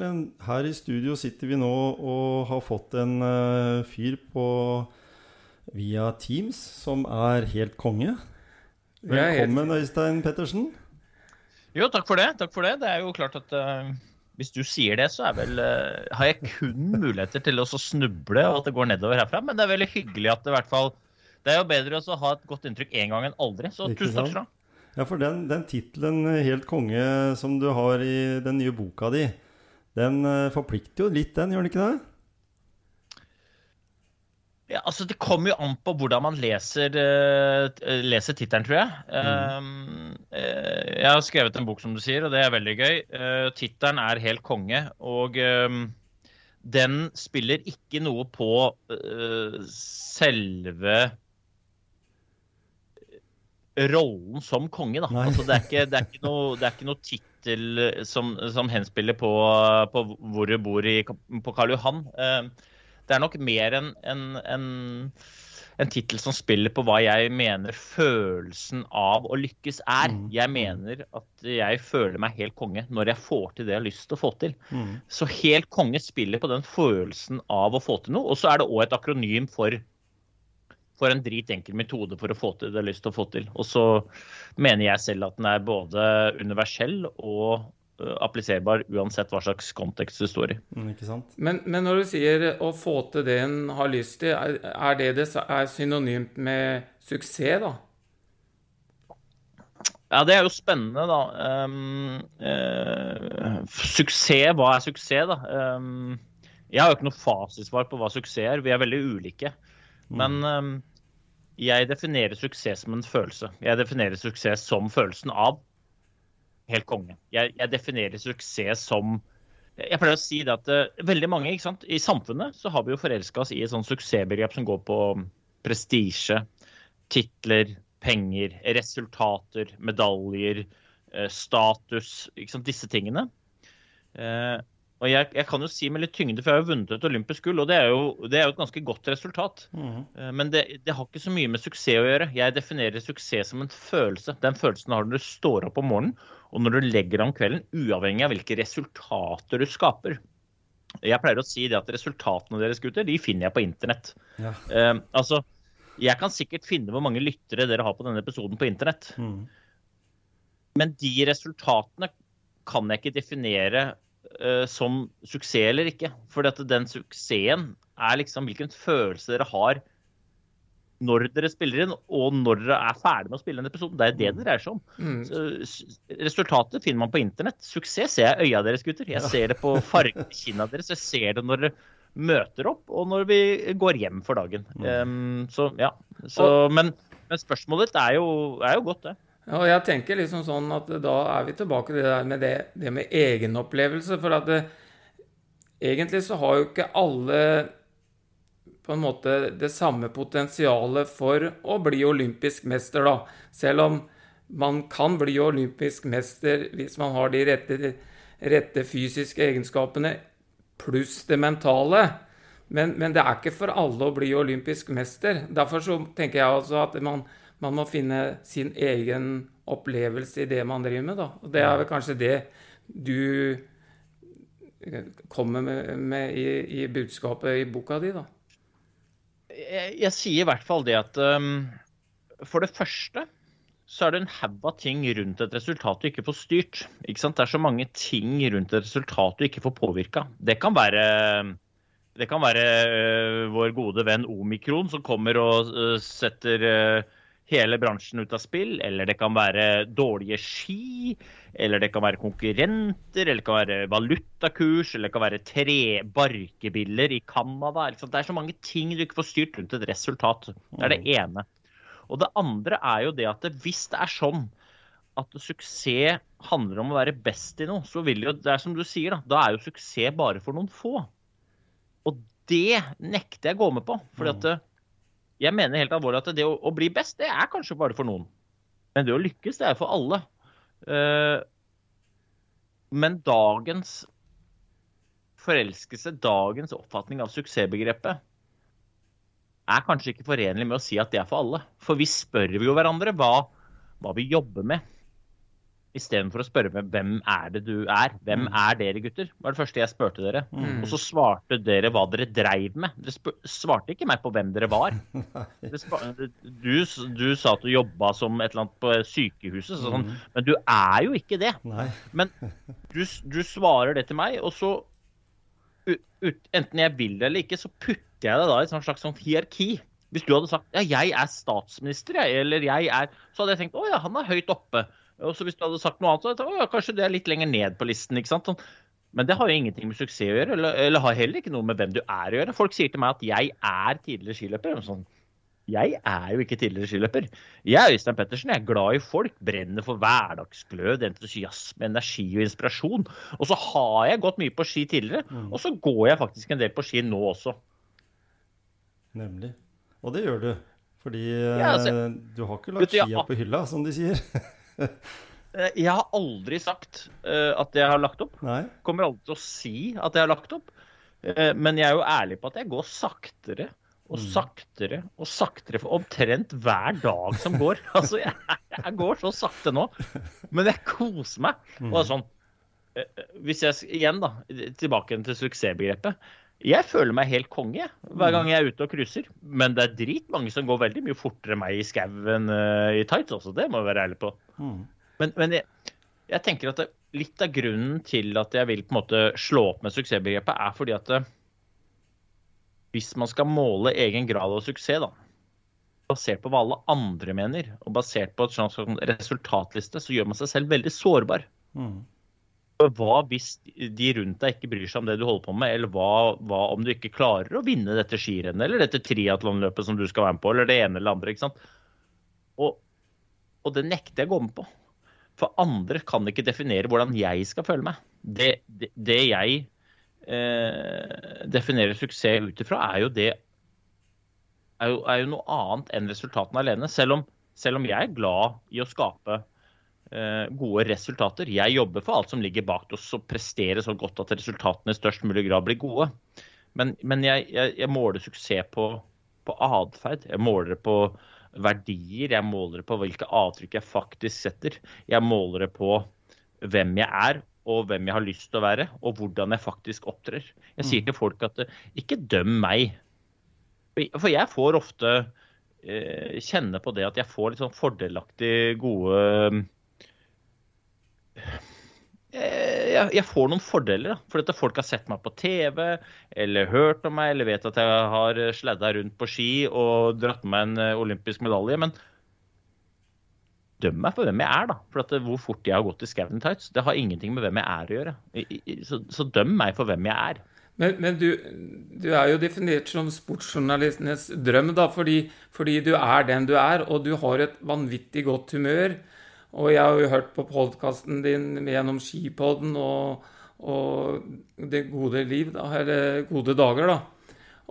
Ja her i studio sitter vi nå og har fått en uh, fyr på via Teams som er helt konge. Er helt- Velkommen, Øystein Pettersen. Jo, takk for det. takk for det. Det er jo klart at uh, hvis du sier det, så er vel, eh, har jeg kun muligheter til å snuble og at det går nedover herfra. Men det er veldig hyggelig at det i hvert fall Det er jo bedre å ha et godt inntrykk én gang enn aldri. Så tusen takk skal du ha. Ja, for den, den tittelen 'Helt konge' som du har i den nye boka di, den eh, forplikter jo litt, den, gjør den ikke det? Ja, altså Det kommer jo an på hvordan man leser, uh, leser tittelen, tror jeg. Um, Uh, jeg har skrevet en bok, som du sier, og det er veldig gøy. Uh, tittelen er 'Helt konge', og um, den spiller ikke noe på uh, selve rollen som konge, da. Altså, det, er ikke, det er ikke noe, det er ikke noe tittel som, som henspiller på, på hvor du bor i, på Karl Johan. Uh, det er nok mer en, en, en, en tittel som spiller på hva jeg mener følelsen av å lykkes er. Mm. Jeg mener at jeg føler meg helt konge når jeg får til det jeg har lyst til å få til. Mm. Så helt konge spiller på den følelsen av å få til noe. Og så er det òg et akronym for, for en dritenkel metode for å få til det de har lyst til å få til. Og så mener jeg selv at den er både universell og ø, appliserbar uansett hva slags kontekst du står i. Mm, ikke sant? Men, men når du sier å få til det en har lyst til, er, er det det er synonymt med suksess, da? Ja, det er jo spennende, da. Um, uh, suksess, hva er suksess, da? Um, jeg har jo ikke noe fasitsvar på hva suksess er. Vi er veldig ulike. Men um, jeg definerer suksess som en følelse. Jeg definerer suksess som følelsen av helt konge. Jeg, jeg definerer suksess som Jeg pleier å si det at uh, veldig mange sant? i samfunnet så har vi jo forelska oss i et sånt suksessbegrep som går på prestisje, titler, penger, resultater, medaljer, uh, status. Disse tingene. Eh, og jeg, jeg kan jo si med litt tyngde, for jeg har jo vunnet et olympisk gull, og det er jo, det er jo et ganske godt resultat. Eh, Men det, det har ikke så mye med suksess å gjøre. Jeg definerer suksess som en følelse. Den følelsen har du når du står opp om morgenen og når du legger deg om kvelden, uavhengig av hvilke resultater du skaper. Jeg pleier å si det at resultatene deres gutter, de finner jeg på internett. Ja. Eh, altså, jeg kan sikkert finne hvor mange lyttere dere har på denne episoden på internett. Mm. Men de resultatene kan jeg ikke definere som suksess eller ikke. For den suksessen er liksom hvilken følelse dere har når dere spiller inn, og når dere er ferdig med å spille en episode. Det er det det dreier seg om. Mm. Så, resultatet finner man på internett. Suksess ser jeg i øya deres, gutter. Jeg ser det på fargen i kinna deres. Jeg ser det når dere møter opp, og når vi går hjem for dagen. Um, så ja. Så, men, men spørsmålet ditt er jo, er jo godt, det. Og jeg tenker liksom sånn at da er vi tilbake til det der med det, det med egenopplevelse. For at det, egentlig så har jo ikke alle på en måte det samme potensialet for å bli olympisk mester, da. Selv om man kan bli olympisk mester hvis man har de rette, rette fysiske egenskapene pluss det mentale. Men, men det er ikke for alle å bli olympisk mester. Derfor så tenker jeg altså at man, man må finne sin egen opplevelse i det man driver med. Da. Og det er vel kanskje det du eh, kommer med, med i, i budskapet i boka di, da. jeg, jeg sier i hvert fall det at um, for det første så er det en haug av ting rundt et resultat du ikke får styrt. Ikke sant? Det er så mange ting rundt et resultat du ikke får påvirka. Det kan være det kan være uh, vår gode venn Omikron som kommer og uh, setter øh, hele bransjen ut av spill. Eller det kan være dårlige ski. Eller det kan være konkurrenter. Eller det kan være valutakurs. Eller det kan være tre barkebiller i Canada. Det er så mange ting du ikke får styrt rundt et resultat. Det er det ene. Og det andre er jo det at hvis det er sånn at suksess handler om å være best i noe, så vil jo, det er som du sier, da, da er jo suksess bare for noen få. Og det nekter jeg å gå med på. fordi at eh, jeg mener helt alvorlig at det å, å, bli best, det er kanskje bare for noen. Men det å lykkes, det er for alle. Uh, men dagens forelskelse, dagens oppfatning av suksessbegrepet, er kanskje ikke forenlig med å si at det er for alle. For vi spør jo hverandre hva, hva vi jobber med. Istedenfor å spørre meg hvem er det du er? Hvem mm. er dere, gutter? var det første jeg spurte dere. Mm. Og så svarte dere hva dere dreiv med. Dere svarte ikke meg på hvem dere var. Du, du, sa at du jobba som et eller annet på sykehuset, sånn, mm. men du er jo ikke det. Nei. Men du, du, svarer det til meg, og så ut, Enten jeg vil det eller ikke, så putter jeg deg da i et slags sånn hierarki. Hvis du hadde sagt ja, jeg er statsminister, jeg, eller jeg er Så hadde jeg tenkt å ja, han er høyt oppe. Og så Hvis du hadde sagt noe annet, så hadde jeg tenkt, kanskje det er litt lenger ned på listen. ikke sant? Sånn. Men det har jo ingenting med suksess å gjøre, eller, eller, har heller ikke noe med hvem du er å gjøre. Folk sier til meg at jeg er tidligere skiløper. Sånn, jeg er jo ikke tidligere skiløper. Jeg er Øystein Pettersen. Jeg er glad i folk, brenner for hverdagsglød, entusiasme, energi og inspirasjon. Og så har jeg gått mye på ski tidligere, mm. og så går jeg faktisk en del på ski nå også. Nemlig. Og det gjør du. Fordi ja, altså, eh, du har ikke lagt skia på hylla, som de sier. Eh, jeg har aldri sagt uh, at jeg har lagt opp. Nei. Kommer aldri til å si at jeg har lagt opp. Uh, men jeg er jo ærlig på at jeg går saktere og mm. saktere og saktere for omtrent hver dag som går. Altså, jeg, jeg går så sakte nå. Men jeg koser meg. Og det er sånn Hvis jeg igjen, da, tilbake til suksessbegrepet. Jeg føler meg helt konge hver gang jeg er ute og cruiser. Men det er dritmange som går veldig mye fortere enn meg i skauen uh, i tights også. Det må jeg være ærlig på. Mm. Men, men jeg, jeg, tenker at det, litt av grunnen til at jeg vil på en måte slå opp med suksessbegrepet, er fordi at det, hvis man skal måle egen grad av suksess, da, basert på hva alle andre mener, og basert på et sånt resultatliste, så gjør man seg selv veldig sårbar. Mm. Hva hvis de rundt deg ikke bryr seg om det du holder på med, eller hva, hva om du ikke klarer å vinne dette skirennet eller dette triatlonløpet som du skal være med på, eller det ene eller andre. ikke sant? Og, og, det nekter jeg å gå med på. For andre kan ikke definere hvordan jeg skal føle meg. Det, det, det jeg eh, definerer suksess ut ifra, er jo det er jo, er jo noe annet enn resultatene alene. Selv om, selv om jeg er glad i å skape gode resultater. Jeg jobber for alt som ligger bak oss og presterer så godt at resultatene i størst mulig grad blir gode. Men, men jeg, jeg, jeg, måler suksess på, på atferd. Jeg måler det på verdier. Jeg måler det på hvilke avtrykk jeg faktisk setter. Jeg måler det på hvem jeg er og hvem jeg har lyst til å være, og hvordan jeg faktisk opptrer. Jeg sier mm. til folk at ikke døm meg. For jeg får ofte eh, kjenne på det at jeg får litt sånn fordelaktig gode Eh, jeg, jeg, får noen fordeler. Fordi at folk har sett meg på TV, eller hørt om meg, eller vet at jeg har sladda rundt på ski og dratt med meg en eh, olympisk medalje. Men døm meg for hvem jeg er, da. For at hvor fort jeg har gått i skauen tights, det har ingenting med hvem jeg er å gjøre. Så, så døm meg for hvem jeg er. Men, men du, du, er jo definert som sportsjournalistenes drøm, da, fordi, fordi du er den du er, og du har et vanvittig godt humør. Og jeg har jo hørt på podkasten din gjennom Skipodden og, og, Det gode liv, da, eller Gode dager, da.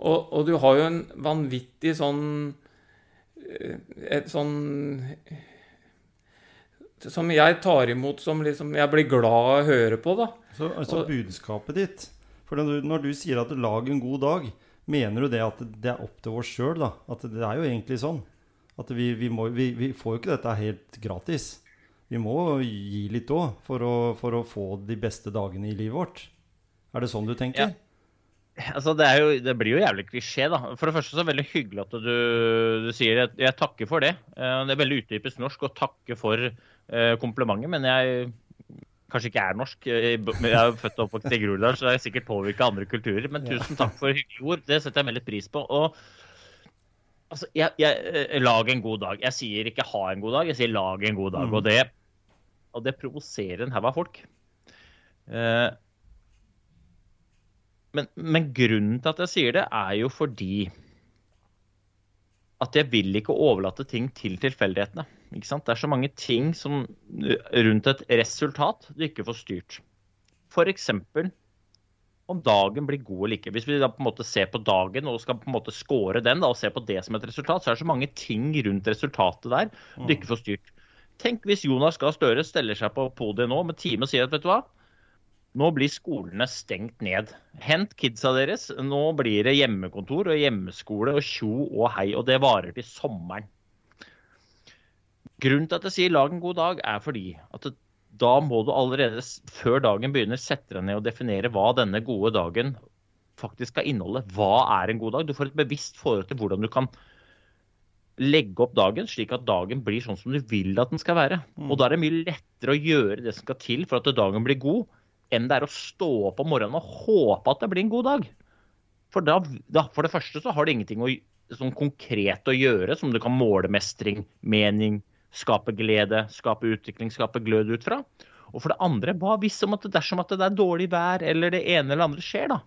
Og, og, du har jo en vanvittig sånn eh, Et sånn Som jeg tar imot som liksom Jeg blir glad av å høre på, da. Så altså budskapet ditt For når du, når du sier at du lager en god dag, mener du det at det er opp til oss sjøl, da? At det er jo egentlig sånn? At vi, vi, må, vi, vi får jo ikke dette helt gratis vi må gi litt òg for, for, å få de beste dagene i livet vårt. Er det sånn du tenker? Ja. Altså, det, jo, det, blir jo jævlig klisjé, da. For det første så er det veldig hyggelig at du, du sier at jeg takker for det. Eh, det er veldig utdypes norsk å takke for eh, komplimentet, men jeg kanskje ikke er norsk. Jeg er født og oppvokst i Groruddalen, så jeg er sikkert påvirka andre kulturer. Men tusen takk for hyggelige ord. Det setter jeg veldig pris på. Og altså, jeg, jeg, eh, lag en god dag. Jeg sier ikke ha en god dag, jeg sier lag en god dag. Mm. Og det og det provoserer en haug av folk. Eh, men, men, grunnen til at jeg sier det, er jo fordi at jeg vil ikke overlate ting til tilfeldighetene. Ikke sant? Det er så mange ting som, rundt et resultat du ikke får styrt. F.eks. om dagen blir god eller ikke. Hvis vi da på en måte ser på dagen og skal på en måte score den da, og se på det som et resultat, så er det så mange ting rundt resultatet der du ikke får styrt. Tenk hvis Jonas Gahr Støre steller seg på podiet nå med time og sier at vet du hva, nå blir skolene stengt ned. Hent kidsa deres. Nå blir det hjemmekontor og hjemmeskole og tjo og hei. Og det varer til sommeren. Grunnen til at jeg sier 'lag en god dag', er fordi at da må du allerede før dagen begynner, sette deg ned og definere hva denne gode dagen faktisk skal inneholde. Hva er en god dag? Du får et bevisst forhold til hvordan du kan legge opp dagen slik at dagen blir sånn som du vil at den skal være. Og da er det mye lettere å gjøre det som skal til for at dagen blir god, enn det er å stå opp om morgenen og håpe at det blir en god dag. For, da, da, for det første så har det ingenting å, sånn konkret å gjøre som du kan måle mestring, mening, skape glede, skape utvikling, skape glød ut fra. Og for det andre, hva hvis om at dersom at det er dårlig vær eller det ene eller andre skjer, da?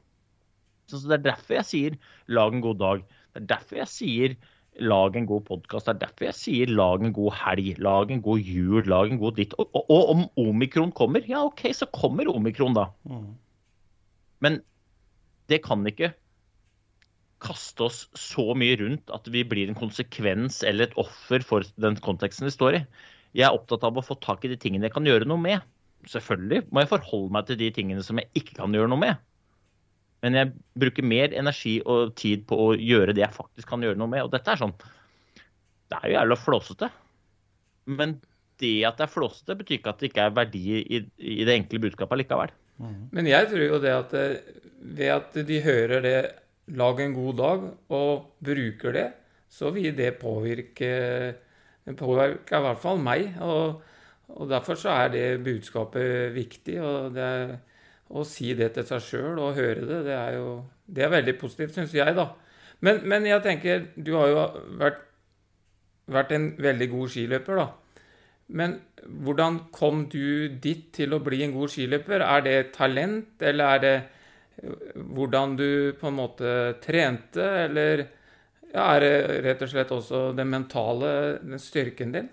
Så det er derfor jeg sier 'lag en god dag'. Det er derfor jeg sier 'lag en god podkast'. Det er derfor jeg sier 'lag en god helg', 'lag en god jul', 'lag en god ditt'. Og, og, og, om omikron kommer, ja OK, så kommer omikron, da. Mm. Men det kan ikke kaste oss så mye rundt at vi blir en konsekvens eller et offer for den konteksten vi står i. Jeg er opptatt av å få tak i de tingene jeg kan gjøre noe med. Selvfølgelig må jeg forholde meg til de tingene som jeg ikke kan gjøre noe med. Men jeg bruker mer energi og tid på å gjøre det jeg faktisk kan gjøre noe med. Og dette er sånn Det er jo jævla flåsete. Men det at det er flåsete, betyr ikke at det ikke er verdi i, i det enkle budskapet likevel. Men jeg tror jo det at eh, ved at de hører det 'lag en god dag' og bruker det, så vil det påvirke Det påvirker i hvert fall meg. Og, og derfor så er det budskapet viktig. og det er, Å si det til seg sjøl og høre det, det er jo det er veldig positivt, syns jeg, da. Men, men jeg tenker, du har jo vært, vært en veldig god skiløper, da. Men hvordan kom du dit til å bli en god skiløper? Er det talent, eller er det hvordan du på en måte trente, eller ja, er det rett og slett også den mentale den styrken din?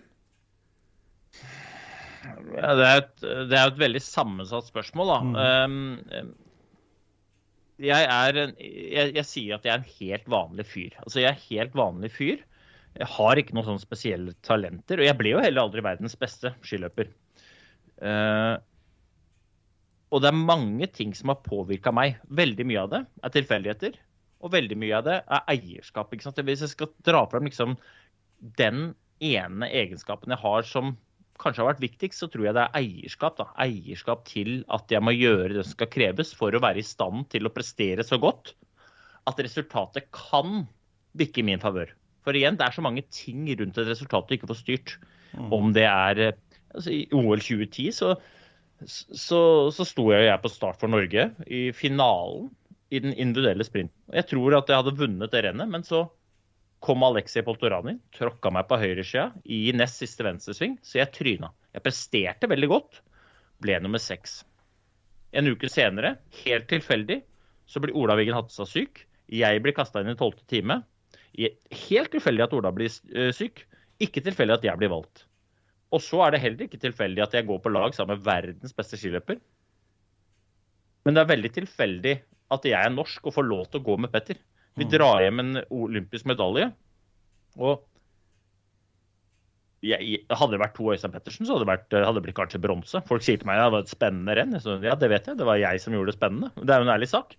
Ja, det, er et, det er et veldig sammensatt spørsmål, da. Mm. Um, jeg, er, jeg, jeg, sier at jeg er en helt vanlig fyr. Altså, jeg er helt vanlig fyr. Jeg har ikke noen sånne spesielle talenter. Og jeg ble jo heller aldri verdens beste skiløper. Uh, og det er mange ting som har påvirka meg. Veldig mye av det er tilfeldigheter. Og veldig mye av det er eierskap. Hvis jeg skal dra frem liksom den ene egenskapen jeg har som kanskje har vært viktigst, så tror jeg det er eierskap. Da. Eierskap til at jeg må gjøre det som skal kreves for å være i stand til å prestere så godt at resultatet kan bikke i min favør. For igjen, det er så mange ting rundt et resultat du ikke får styrt. Mm. Om det er altså, I OL 2010 så, så, så sto jeg, jeg på start for Norge i finalen i den individuelle sprinten. Jeg tror at jeg hadde vunnet det rennet, men så kom Alexei Poltorani, tråkka meg på høyresida i nest siste venstresving, så jeg tryna. Jeg presterte veldig godt, ble nummer seks. En uke senere, helt tilfeldig, så blir Ola Wiggen Hattestad syk. Jeg blir kasta inn i tolvte time. Helt tilfeldig at Ola blir eh, syk, ikke tilfeldig at jeg blir valgt. Og så er det heller ikke tilfeldig at jeg går på lag sammen med verdens beste skiløper. Men det er veldig tilfeldig at jeg er norsk og får lov til å gå med Petter. Vi Mm. drar hjem en olympisk medalje. Og jeg, hadde det vært to Øystein Pettersen, så hadde det, vært, hadde det blitt kanskje bronse. Folk sier til meg at det var et spennende renn. Så, ja, det vet jeg. Det var jeg som gjorde det spennende. Det er jo en ærlig sak.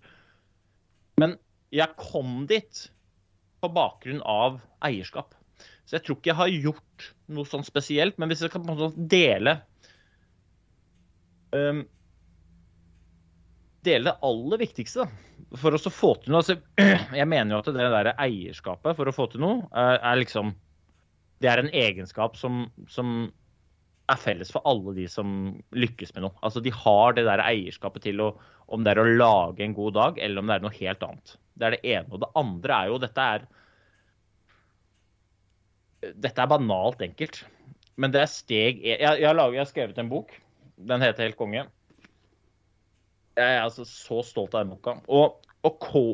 Men jeg kom dit på bakgrunn av eierskap. Så jeg tror ikke jeg har gjort noe sånn spesielt. Men hvis jeg kan dele um, Dele det aller viktigste for oss å få til noe altså, Jeg mener jo at det der eierskapet for å få til noe, er, er liksom Det er en egenskap som, som er felles for alle de som lykkes med noe. Altså De har det der eierskapet til å, om det er å lage en god dag, eller om det er noe helt annet. Det er det ene. Og det andre er jo Dette er Dette er banalt enkelt. Men det er steg Jeg, jeg, jeg har skrevet en bok. Den heter Helt konge. Jeg er altså så stolt av den boka. Og, og ko,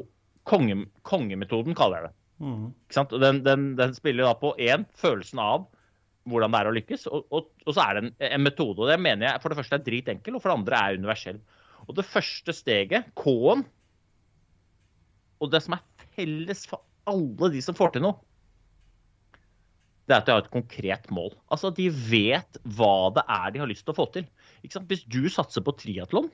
konge, kongemetoden kaller jeg det. Mm. Den, den, den spiller da på én følelsen av hvordan det er å lykkes, og, og, og så er det en, en metode. og Det mener jeg for det første er dritenkel, og for det andre er universell. Og det første steget, K-en, og det som er felles for alle de som får til noe, det er at de har et konkret mål. Altså De vet hva det er de har lyst til å få til. Hvis du satser på triatlon,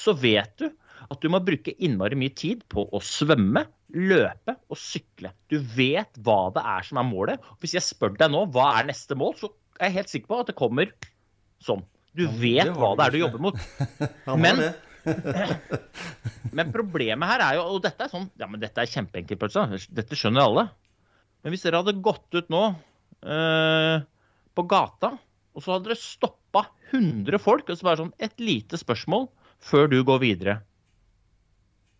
så vet du at du må bruke innmari mye tid på å svømme, løpe og sykle. Du vet hva det er som er målet. Hvis jeg spør deg nå hva er neste mål, så er jeg helt sikker på at det kommer sånn. Du vet hva det er du jobber mot. Men- Men problemet her er jo Og dette er sånn Ja, men dette er kjempeenkelt. Dette skjønner alle. Men hvis dere hadde gått ut nå eh, på gata, og så hadde dere stoppa 100 folk, og så bare sånn Et lite spørsmål før du går videre.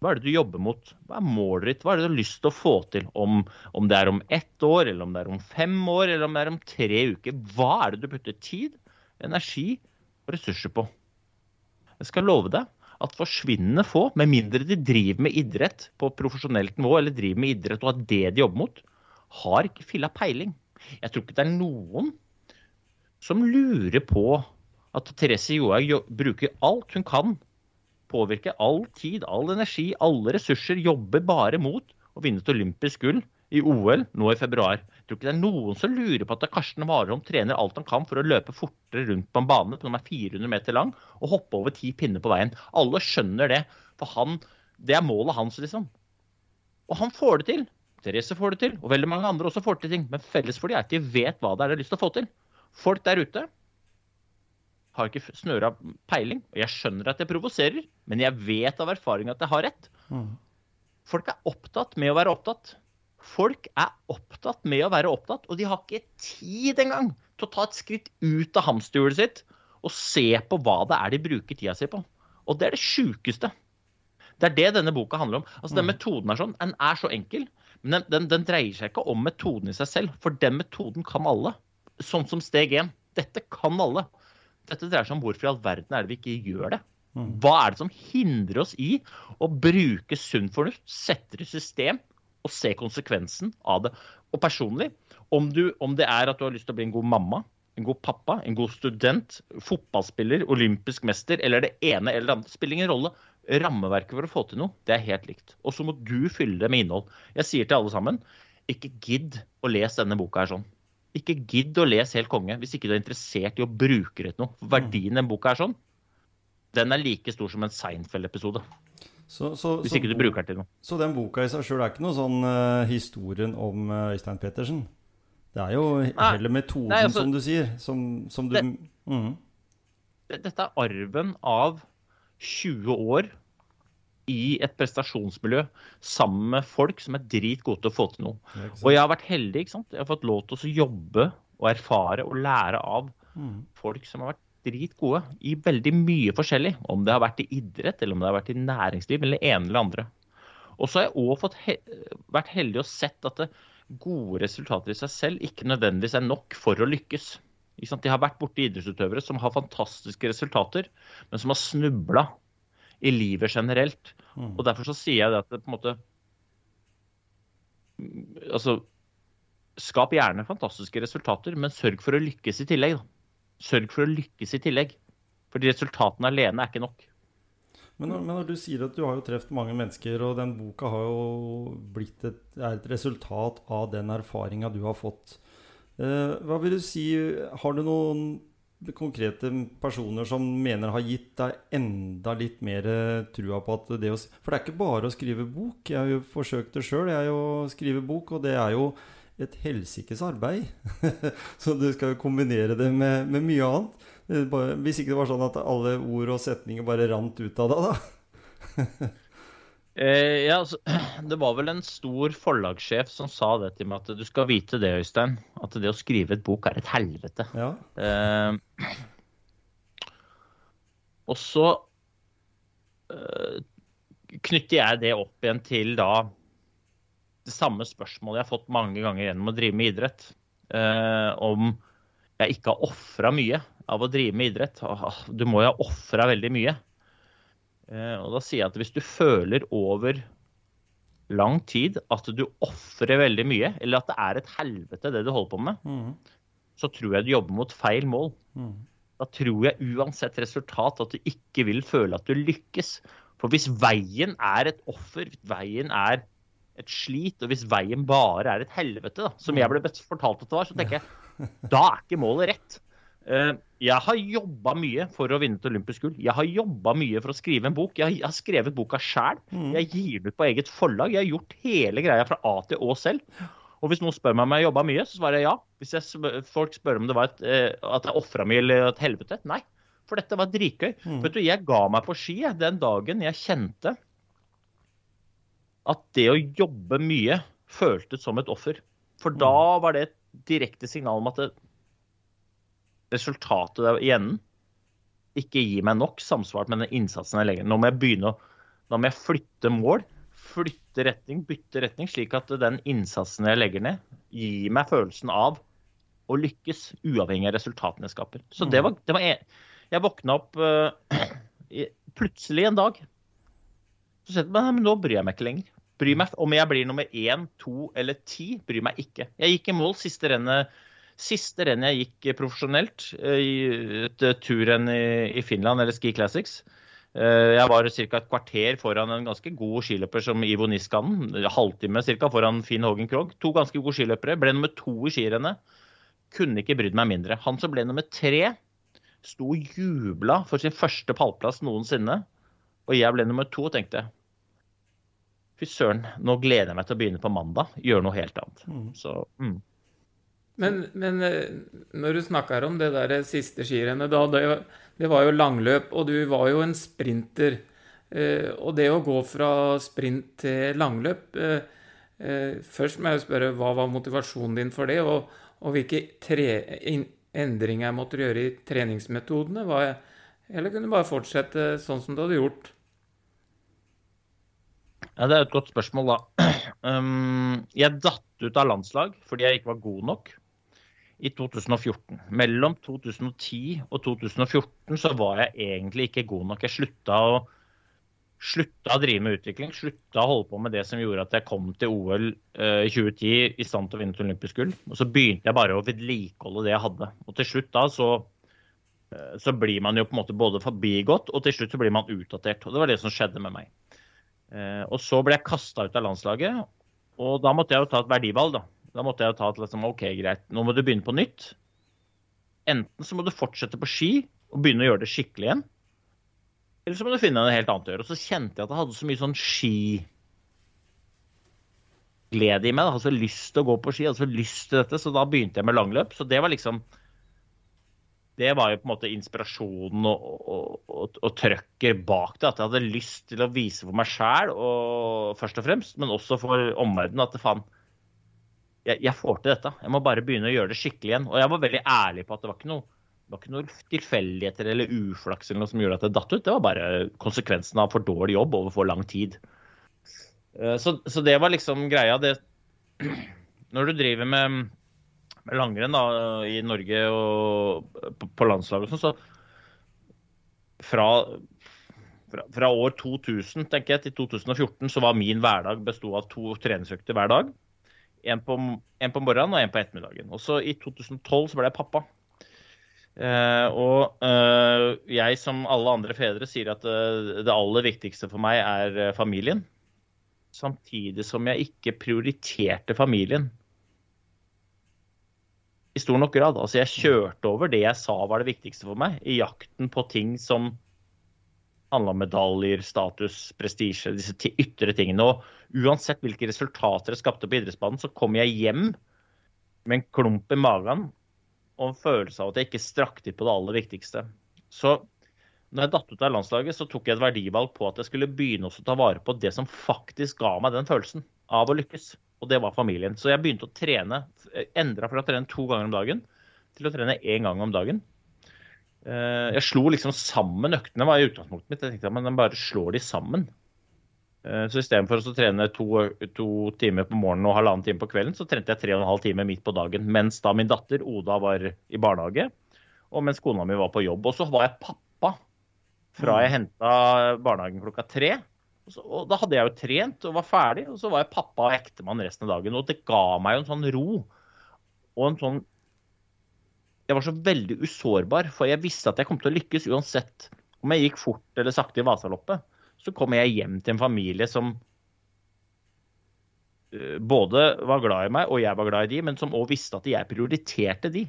Hva er det du jobber mot? Hva er målet ditt? Hva er det du har lyst til å få til? Om, om det er om ett år, eller om det er om fem år, eller om det er om tre uker. Hva er det du putter tid, energi og ressurser på? Jeg skal love deg at forsvinnende få, med mindre de driver med idrett på profesjonelt nivå, eller driver med idrett og har det de jobber mot, har ikke filla peiling. Jeg tror ikke det er noen som lurer på at Therese Johaug bruker alt hun kan, påvirker all tid, all energi, alle ressurser, jobber bare mot å vinne et olympisk gull i OL nå i februar. Jeg tror ikke det er noen som lurer på at Karsten Warholm trener alt han kan for å løpe fortere rundt på en bane som er 400 meter lang, og hoppe over ti pinner på veien. Alle skjønner det, for han, det er målet hans, liksom. Og han får det til. Therese får det til, og veldig mange andre også får til ting. Men felles for de er at de vet hva det er de har lyst til å få til. Folk der ute har ikke snøra peiling. Og jeg skjønner at jeg provoserer, men jeg vet av erfaring at jeg har rett. Mm. Folk er opptatt med å være opptatt. Folk er opptatt med å være opptatt, og de har ikke tid engang til å ta et skritt ut av hamsterhjulet sitt og se på hva det er de bruker tida si på. Og det er det sjukeste. Det er det denne boka handler om. Altså, Den metoden er sånn, den er så enkel, men den, den, den dreier seg ikke om metoden i seg selv. For den metoden kan alle. Sånn som steg én. Dette kan alle. Dette dreier seg om hvorfor i all verden er det vi ikke gjør det. Hva er det som hindrer oss i å bruke sunn fornuft, sette det i system og se konsekvensen av det? Og personlig, om, du, om det er at du har lyst til å bli en god mamma, en god pappa, en god student, fotballspiller, olympisk mester eller det ene eller det andre, spiller ingen rolle. Rammeverket for å få til noe, det er helt likt. Og så må du fylle det med innhold. Jeg sier til alle sammen, ikke gidd å lese denne boka her sånn. Ikke gidd å lese helt konge hvis ikke du er interessert i å bruke det til noe. Verdien i den boka er sånn, den er like stor som en Seinfeld-episode. Hvis ikke du bruker den til noe. Så den boka i seg sjøl er ikke noe sånn uh, historien om eh, Øystein Pettersen? Det er jo heller metoden, Nei, altså- som du sier, som, som du Det- mm. Dette er arven av 20 år i et prestasjonsmiljø sammen med folk som er dritgode til å få til noe. Og jeg har vært heldig. ikke sant? Jeg har fått lov til å jobbe og erfare og lære av mm. folk som har vært dritgode i veldig mye forskjellig. Om det har vært i idrett, eller om det har vært i næringsliv, eller ene eller andre. Og så har jeg òg he vært heldig og sett at det, gode resultater i seg selv ikke nødvendigvis er nok for å lykkes. Ikke sant? De har vært borti idrettsutøvere som har fantastiske resultater, men som har snubla i livet generelt. Mm. Og derfor så sier jeg det at det på en måte Altså Skap gjerne fantastiske resultater, men sørg for å lykkes i tillegg. Da. Sørg for å lykkes i tillegg. Fordi resultatene alene er ikke nok. Men, når, men når du sier at du har jo truffet mange mennesker, og den boka har jo blitt et, er et resultat av den erfaringa du har fått. Eh, hva vil du si Har du noen konkrete personer som mener har gitt deg enda litt mer trua på at det å For det er ikke bare å skrive bok. Jeg har jo forsøkt det sjøl, jeg, å skrive bok, og det er jo et helsikes arbeid. Så du skal jo kombinere det med, med mye annet. Bare, hvis ikke det var sånn at alle ord og setninger bare rant ut av deg, da. Eh, ja, altså, det var vel en stor forlagssjef som sa det til meg, at du skal vite det, Øystein. At det å skrive et bok er et helvete. Ja. Eh, og så eh, knytter jeg det opp igjen til da det samme spørsmålet jeg har fått mange ganger gjennom å drive med idrett. Eh, om jeg ikke har ofra mye av å drive med idrett. Du må jo ha ofra veldig mye. Eh, og da sier jeg at hvis du føler over lang tid at du ofrer veldig mye, eller at det er et helvete det du holder på med, Mm. så tror jeg du jobber mot feil mål. Mm. Da tror jeg uansett resultat at du ikke vil føle at du lykkes. For hvis veien er et offer, hvis veien er et slit, og hvis veien bare er et helvete, da, som jeg ble fortalt at det var, så tenker jeg da er ikke målet rett. Eh, Jeg har jobba mye for å vinne et olympisk gull. Jeg har jobba mye for å skrive en bok. Jeg har skrevet boka sjæl. Mm. Jeg gir den ut på eget forlag. Jeg har gjort hele greia fra A til Å selv. Og hvis noen spør meg om jeg jobba mye, så svarer jeg ja. Hvis jeg, spør- folk spør om det var et, eh, at jeg ofra mye eller et helvete, nei. For dette var dritgøy. Mm. Vet du, Jeg ga meg på ski den dagen jeg kjente at det å jobbe mye føltes som et offer. For da var det et direkte signal om at det, resultatet der i enden ikke gir meg nok samsvart med den innsatsen jeg legger. Nå må jeg begynne å nå må jeg flytte mål, flytte retning, bytte retning, slik at den innsatsen jeg legger ned, gir meg følelsen av å lykkes, uavhengig av resultatene jeg skaper. Så det var, det var en, Jeg våkna opp uh, plutselig en dag. Så kjente jeg meg, men nå bryr jeg meg ikke lenger. Bryr meg Om jeg blir nummer én, to eller ti, bryr meg ikke. Jeg gikk i mål siste rennet Siste renn jeg gikk profesjonelt, eh, i et eh, turrenn i, i Finland, eller Ski Classics. Eh, Jeg var ca. et kvarter foran en ganske god skiløper som Ivo Niskanen. Halvtime ca. foran Finn Hågen Krogh. To ganske gode skiløpere. Ble nummer to i skirennet. Kunne ikke brydd meg mindre. Han som ble nummer tre, sto og jubla for sin første pallplass noensinne. Og jeg ble nummer to og tenkte Fy søren, nå gleder jeg meg til å begynne på mandag. Gjøre noe helt annet. Mm. Så mm. Men, men eh, når du snakker om det der siste skirennet, da, det, det var jo langløp, og du var jo en sprinter. Eh, og det å gå fra sprint til langløp eh, Først må jeg spørre, hva var motivasjonen din for det? Og, og hvilke tre, in, endringer måtte du gjøre i treningsmetodene? Var, eller kunne du bare fortsette sånn som du hadde gjort? Ja, Det er et godt spørsmål, da. Um, jeg datt ut av landslag fordi jeg ikke var god nok i 2014. Mellom 2010 og 2014 så var jeg egentlig ikke god nok. Jeg slutta å, slutta å drive med utvikling, slutta å holde på med det som gjorde at jeg kom til OL eh, i 2010 i stand til å vinne et olympisk gull. Og så begynte jeg bare å vedlikeholde det jeg hadde. Og til slutt da så eh, så blir man jo på en måte både forbigått, og til slutt så blir man utdatert. Og det var det som skjedde med meg. Eh, og så ble jeg kasta ut av landslaget, og da måtte jeg jo ta et verdivalg, da. Da måtte jeg ta til liksom, OK, greit, nå må du begynne på nytt. Enten så må du fortsette på ski og begynne å gjøre det skikkelig igjen. Eller så må du finne noe helt annet å gjøre. Og så kjente jeg at jeg hadde så mye sånn skiglede i meg. Jeg hadde så lyst til å gå på ski, jeg hadde så lyst til dette, så da begynte jeg med langløp. Så det var liksom det var jo på en måte inspirasjonen og, og, og, og trøkker bak det. At jeg hadde lyst til å vise for meg sjæl, først og fremst, men også for omverdenen, at faen, jeg, jeg får til dette. Jeg må bare begynne å gjøre det skikkelig igjen. Og jeg var veldig ærlig på at det var ikke noe, det var ikke noe tilfeldigheter eller uflaks eller noe som gjorde at det datt ut. Det var bare konsekvensen av for dårlig jobb over for lang tid. Eh, Så, så det var liksom greia. Det, når du driver med med langrenn da, i Norge og på, på landslaget og sånn, så fra, fra, år 2000 tenker jeg, til 2014 så var min hverdag bestod av to treningsøkter hver dag. En på, en på morgenen og en på ettermiddagen. Og så i 2012 så ble jeg pappa. Uh, og uh, jeg, som alle andre fedre, sier at uh, det aller viktigste for meg er familien. Samtidig som jeg ikke prioriterte familien i stor nok grad. Altså, jeg kjørte over det jeg sa var det viktigste for meg, i jakten på ting som handla om medaljer, status, prestisje, disse ytre tingene. Og uansett hvilke resultater jeg skapte på idrettsbanen, så kom jeg hjem med en klump i magen og en følelse av at jeg ikke strakk til på det aller viktigste. Så når jeg datt ut av landslaget, så tok jeg et verdivalg på at jeg skulle begynne å ta vare på det som faktisk ga meg den følelsen av å lykkes. Og det var familien. Så jeg begynte å trene. Endra fra å trene to ganger om dagen til å trene én gang om dagen. Eh, Jeg slo liksom sammen øktene, var i utgangspunktet mitt. Jeg tenkte at man bare slår de sammen. Eh, Så istedenfor å trene to, to timer på morgenen og halvannen time på kvelden, så trente jeg tre og en halv time midt på dagen. Mens da min datter Oda var i barnehage, og mens kona mi var på jobb. Og så var jeg pappa fra jeg henta barnehagen klokka tre Og, så, og da hadde jeg jo trent og var ferdig, og så var jeg pappa og ektemann resten av dagen. Og det ga meg jo en sånn ro og en sånn Jeg var så veldig usårbar, for jeg visste at jeg kom til å lykkes uansett om jeg gikk fort eller sakte i Vasaloppet. Så kom jeg hjem til en familie som eh, både var glad i meg, og jeg var glad i de, men som òg visste at jeg prioriterte de.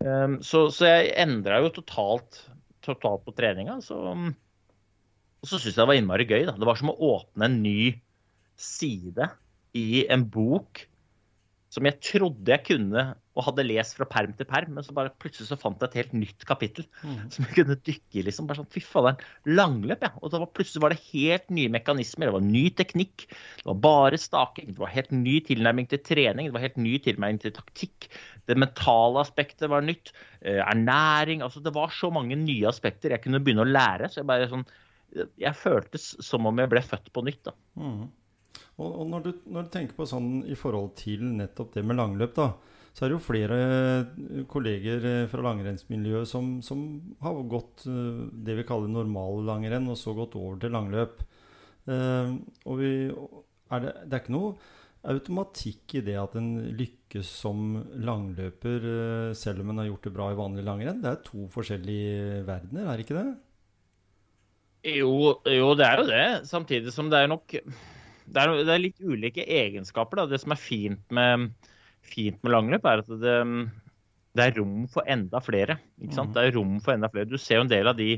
Um, så, så, jeg endra jo totalt, totalt, på treninga. Så, og så syns jeg det var innmari gøy. Da. Det var som å åpne en ny side i en bok som jeg trodde jeg kunne og hadde lest fra perm til perm, men så bare plutselig så fant jeg et helt nytt kapittel mm. som jeg kunne dykke i. liksom, bare sånn, Fy faderen, langløp, ja. Og var, plutselig var det helt nye mekanismer, det var ny teknikk. Det var bare staking, det var helt ny tilnærming til trening, det var helt ny tilnærming til taktikk. Det mentale aspektet var nytt. Eh, ernæring altså Det var så mange nye aspekter jeg kunne begynne å lære. så Jeg bare sånn, jeg føltes som om jeg ble født på nytt. da. Mm. Og, og når, du, når, du, tenker på sånn i forhold til nettopp det med langløp, da, så er det jo flere eh, kolleger eh, fra langrennsmiljøet som, som har gått eh, det vi kaller normal langrenn, og så gått over til langløp. Og vi, er det, det er ikke noe automatikk i det at en lykkes som langløper selv om en har gjort det bra i vanlig langrenn? Det er to forskjellige verdener, er det ikke det? Jo, jo, det er jo det. Samtidig som det er nok det er, det er, litt ulike egenskaper. Da. Det som er fint med, fint med langløp, er at det, det, er rom for enda flere. Mm. Det er rom for enda flere. Du ser jo en del av de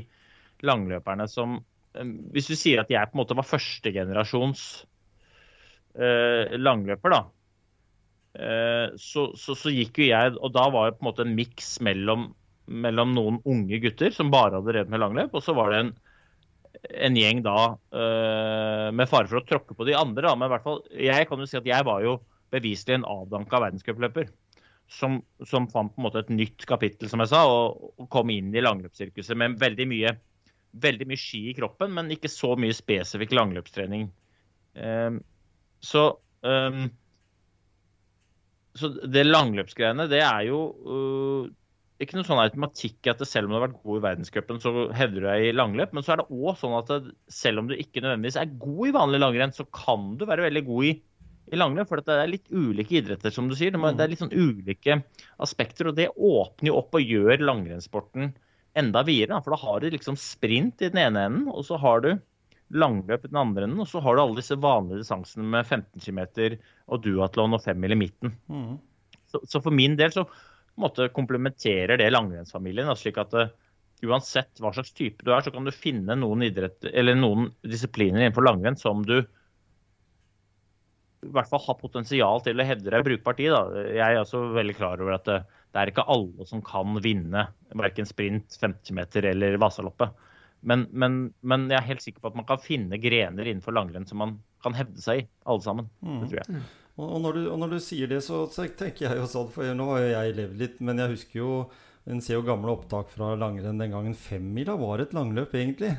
langløperne som eh, Hvis du sier at jeg på en måte var førstegenerasjons eh, langløper, da. Eh, så, så, så, gikk jo jeg Og da var det på en måte en miks mellom, mellom noen unge gutter som bare hadde drevet med langløp, og så var det en en gjeng da uh, med fare for å tråkke på de andre. Da. Men i hvert fall, jeg kan jo si at jeg var jo beviselig en avdanka verdenscupløper. Som, som, fant på en måte et nytt kapittel, som jeg sa, og, og kom inn i langløpssirkuset med veldig mye, veldig mye ski i kroppen, men ikke så mye spesifikk langløpstrening. Um, så um, så det langløpsgreiene, det er jo uh, ikke noen sånn automatikk at selv om du har vært god i verdenscupen, så hevder du deg i langløp. Men så er det òg sånn at selv om du ikke nødvendigvis er god i vanlig langrenn, så kan du være veldig god i, i langløp. For det er litt ulike idretter, som du sier. Det er litt sånn ulike aspekter. Og det åpner jo opp og gjør langrennssporten enda videre. For da har du liksom sprint i den ene enden, og så har du langløp i den andre enden, og så har du alle disse vanlige distansene med 15 km og duatlon og femmil i midten. Mm. Så, så for min del så måte komplementerer det langrennsfamilien. slik at uh, uansett hva slags type du er, så kan du finne noen, idrett, noen disipliner innenfor langrenn som du i hvert fall har potensial til å hevde deg brukbart i. Da. Jeg er også veldig klar over at det, det er ikke alle som kan vinne verken sprint, 50 meter eller Vasaloppet. Men, men, men, jeg er helt sikker på at man kan finne grener innenfor langrenn som man kan hevde seg i, alle sammen. Det tror jeg. Mm. Og, og, når du, og, når du, sier det, så, så, tenker jeg jo sånn For nå har jo jeg levd litt, men jeg husker jo En ser jo gamle opptak fra langrenn den gangen. Femmila var et langløp, egentlig.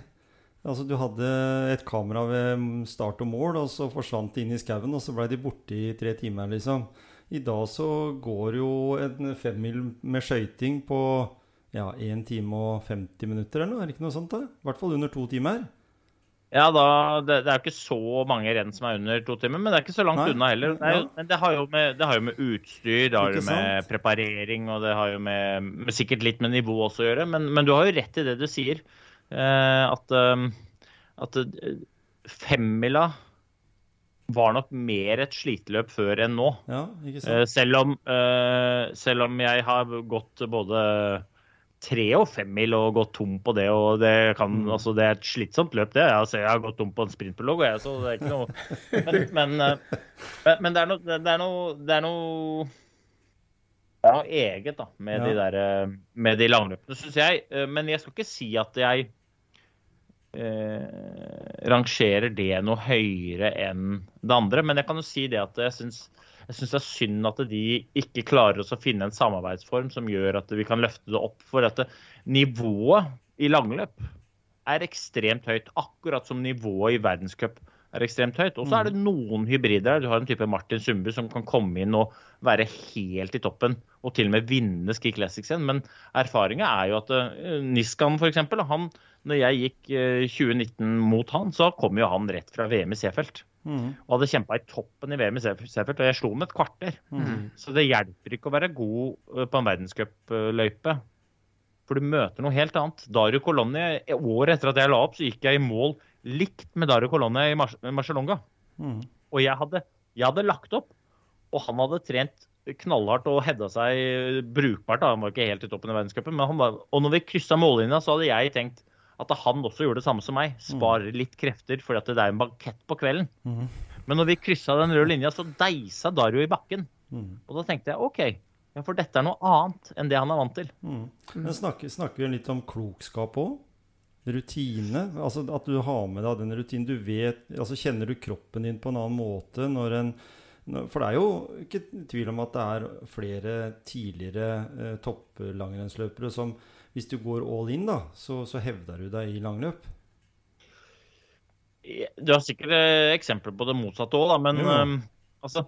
Altså Du hadde et kamera ved start og mål, og så forsvant de inn i skauen, og så ble de borte i tre timer, liksom. I dag så går jo en femmil med skøyting på ja, 1 time og 50 minutter eller noe. Er det ikke noe sånt? da? I hvert fall under to timer. Ja, da, det, det, er jo ikke så mange renn som er under to timer, men det er ikke så langt Nei. unna heller. Det, jo, men det har, med, det har, jo med, utstyr, det har jo med preparering og det har jo med, med, sikkert litt med nivå også å gjøre. Men, men, du har jo rett i det du sier. Eh, at, eh, at eh, femmila var nok mer et sliteløp før enn nå. Ja, eh, selv, om, selv om jeg har gått både tre og femmil og gått tom på det. og Det, kan, mm. altså, det er et slitsomt løp, det. Altså, jeg har gått tom på en sprintprolog, jeg, så det er ikke noe Men, men, men det, er noe, det, er noe, det er noe det er noe eget da, med, ja. de, der, med de langløpene, syns jeg. Men jeg skal ikke si at jeg eh, rangerer det noe høyere enn det andre. Men jeg kan jo si det at jeg syns det er synd at de ikke klarer oss å finne en samarbeidsform som gjør at vi kan løfte det opp. For at nivået i langløp er ekstremt høyt. Akkurat som nivået i verdenscup er ekstremt høyt. Og så er det noen hybrider. Du har en type Martin Sundby som kan komme inn og være helt i toppen. Og til og med vinne Ski Classics igjen. Men erfaringa er jo at uh, Niskan f.eks. Han, når jeg gikk uh, 2019 mot han, så kom jo han rett fra VM i Seefeld. Mm. Og hadde kjempa i toppen i VM i Seefeld, og jeg slo med et kvarter. Mm. Så det hjelper ikke å være god uh, på en verdenscupløype. For du møter noe helt annet. Dario Colonni, Året etter at jeg la opp, så gikk jeg i mål likt med Dario Colonne i Mar Marcialonga. Mm. Og jeg hadde, jeg hadde lagt opp, og han hadde trent knallhardt og hedda seg brukbart. Da. Han var ikke helt i toppen i verdenscupen, men han var, og når vi kryssa mållinja, så hadde jeg tenkt at han også gjorde det samme som meg. Sparer litt krefter, fordi at det er en bankett på kvelden. Mm. Men når vi kryssa den røde linja, så deisa Dario i bakken. Mm. Og da tenkte jeg OK, ja, for dette er noe annet enn det han er vant til. Mm. Men snakker, snakker vi litt om klokskap òg? Rutine? Altså At du har med deg den rutinen. Du vet, altså Kjenner du kroppen din på en annen måte når en For det er jo ikke tvil om at det er flere tidligere eh, topplangrennsløpere som Hvis du går all in, da, så, så hevder du deg i langløp. Du har sikkert eh, eksempler på det motsatte òg, men Ja. um, altså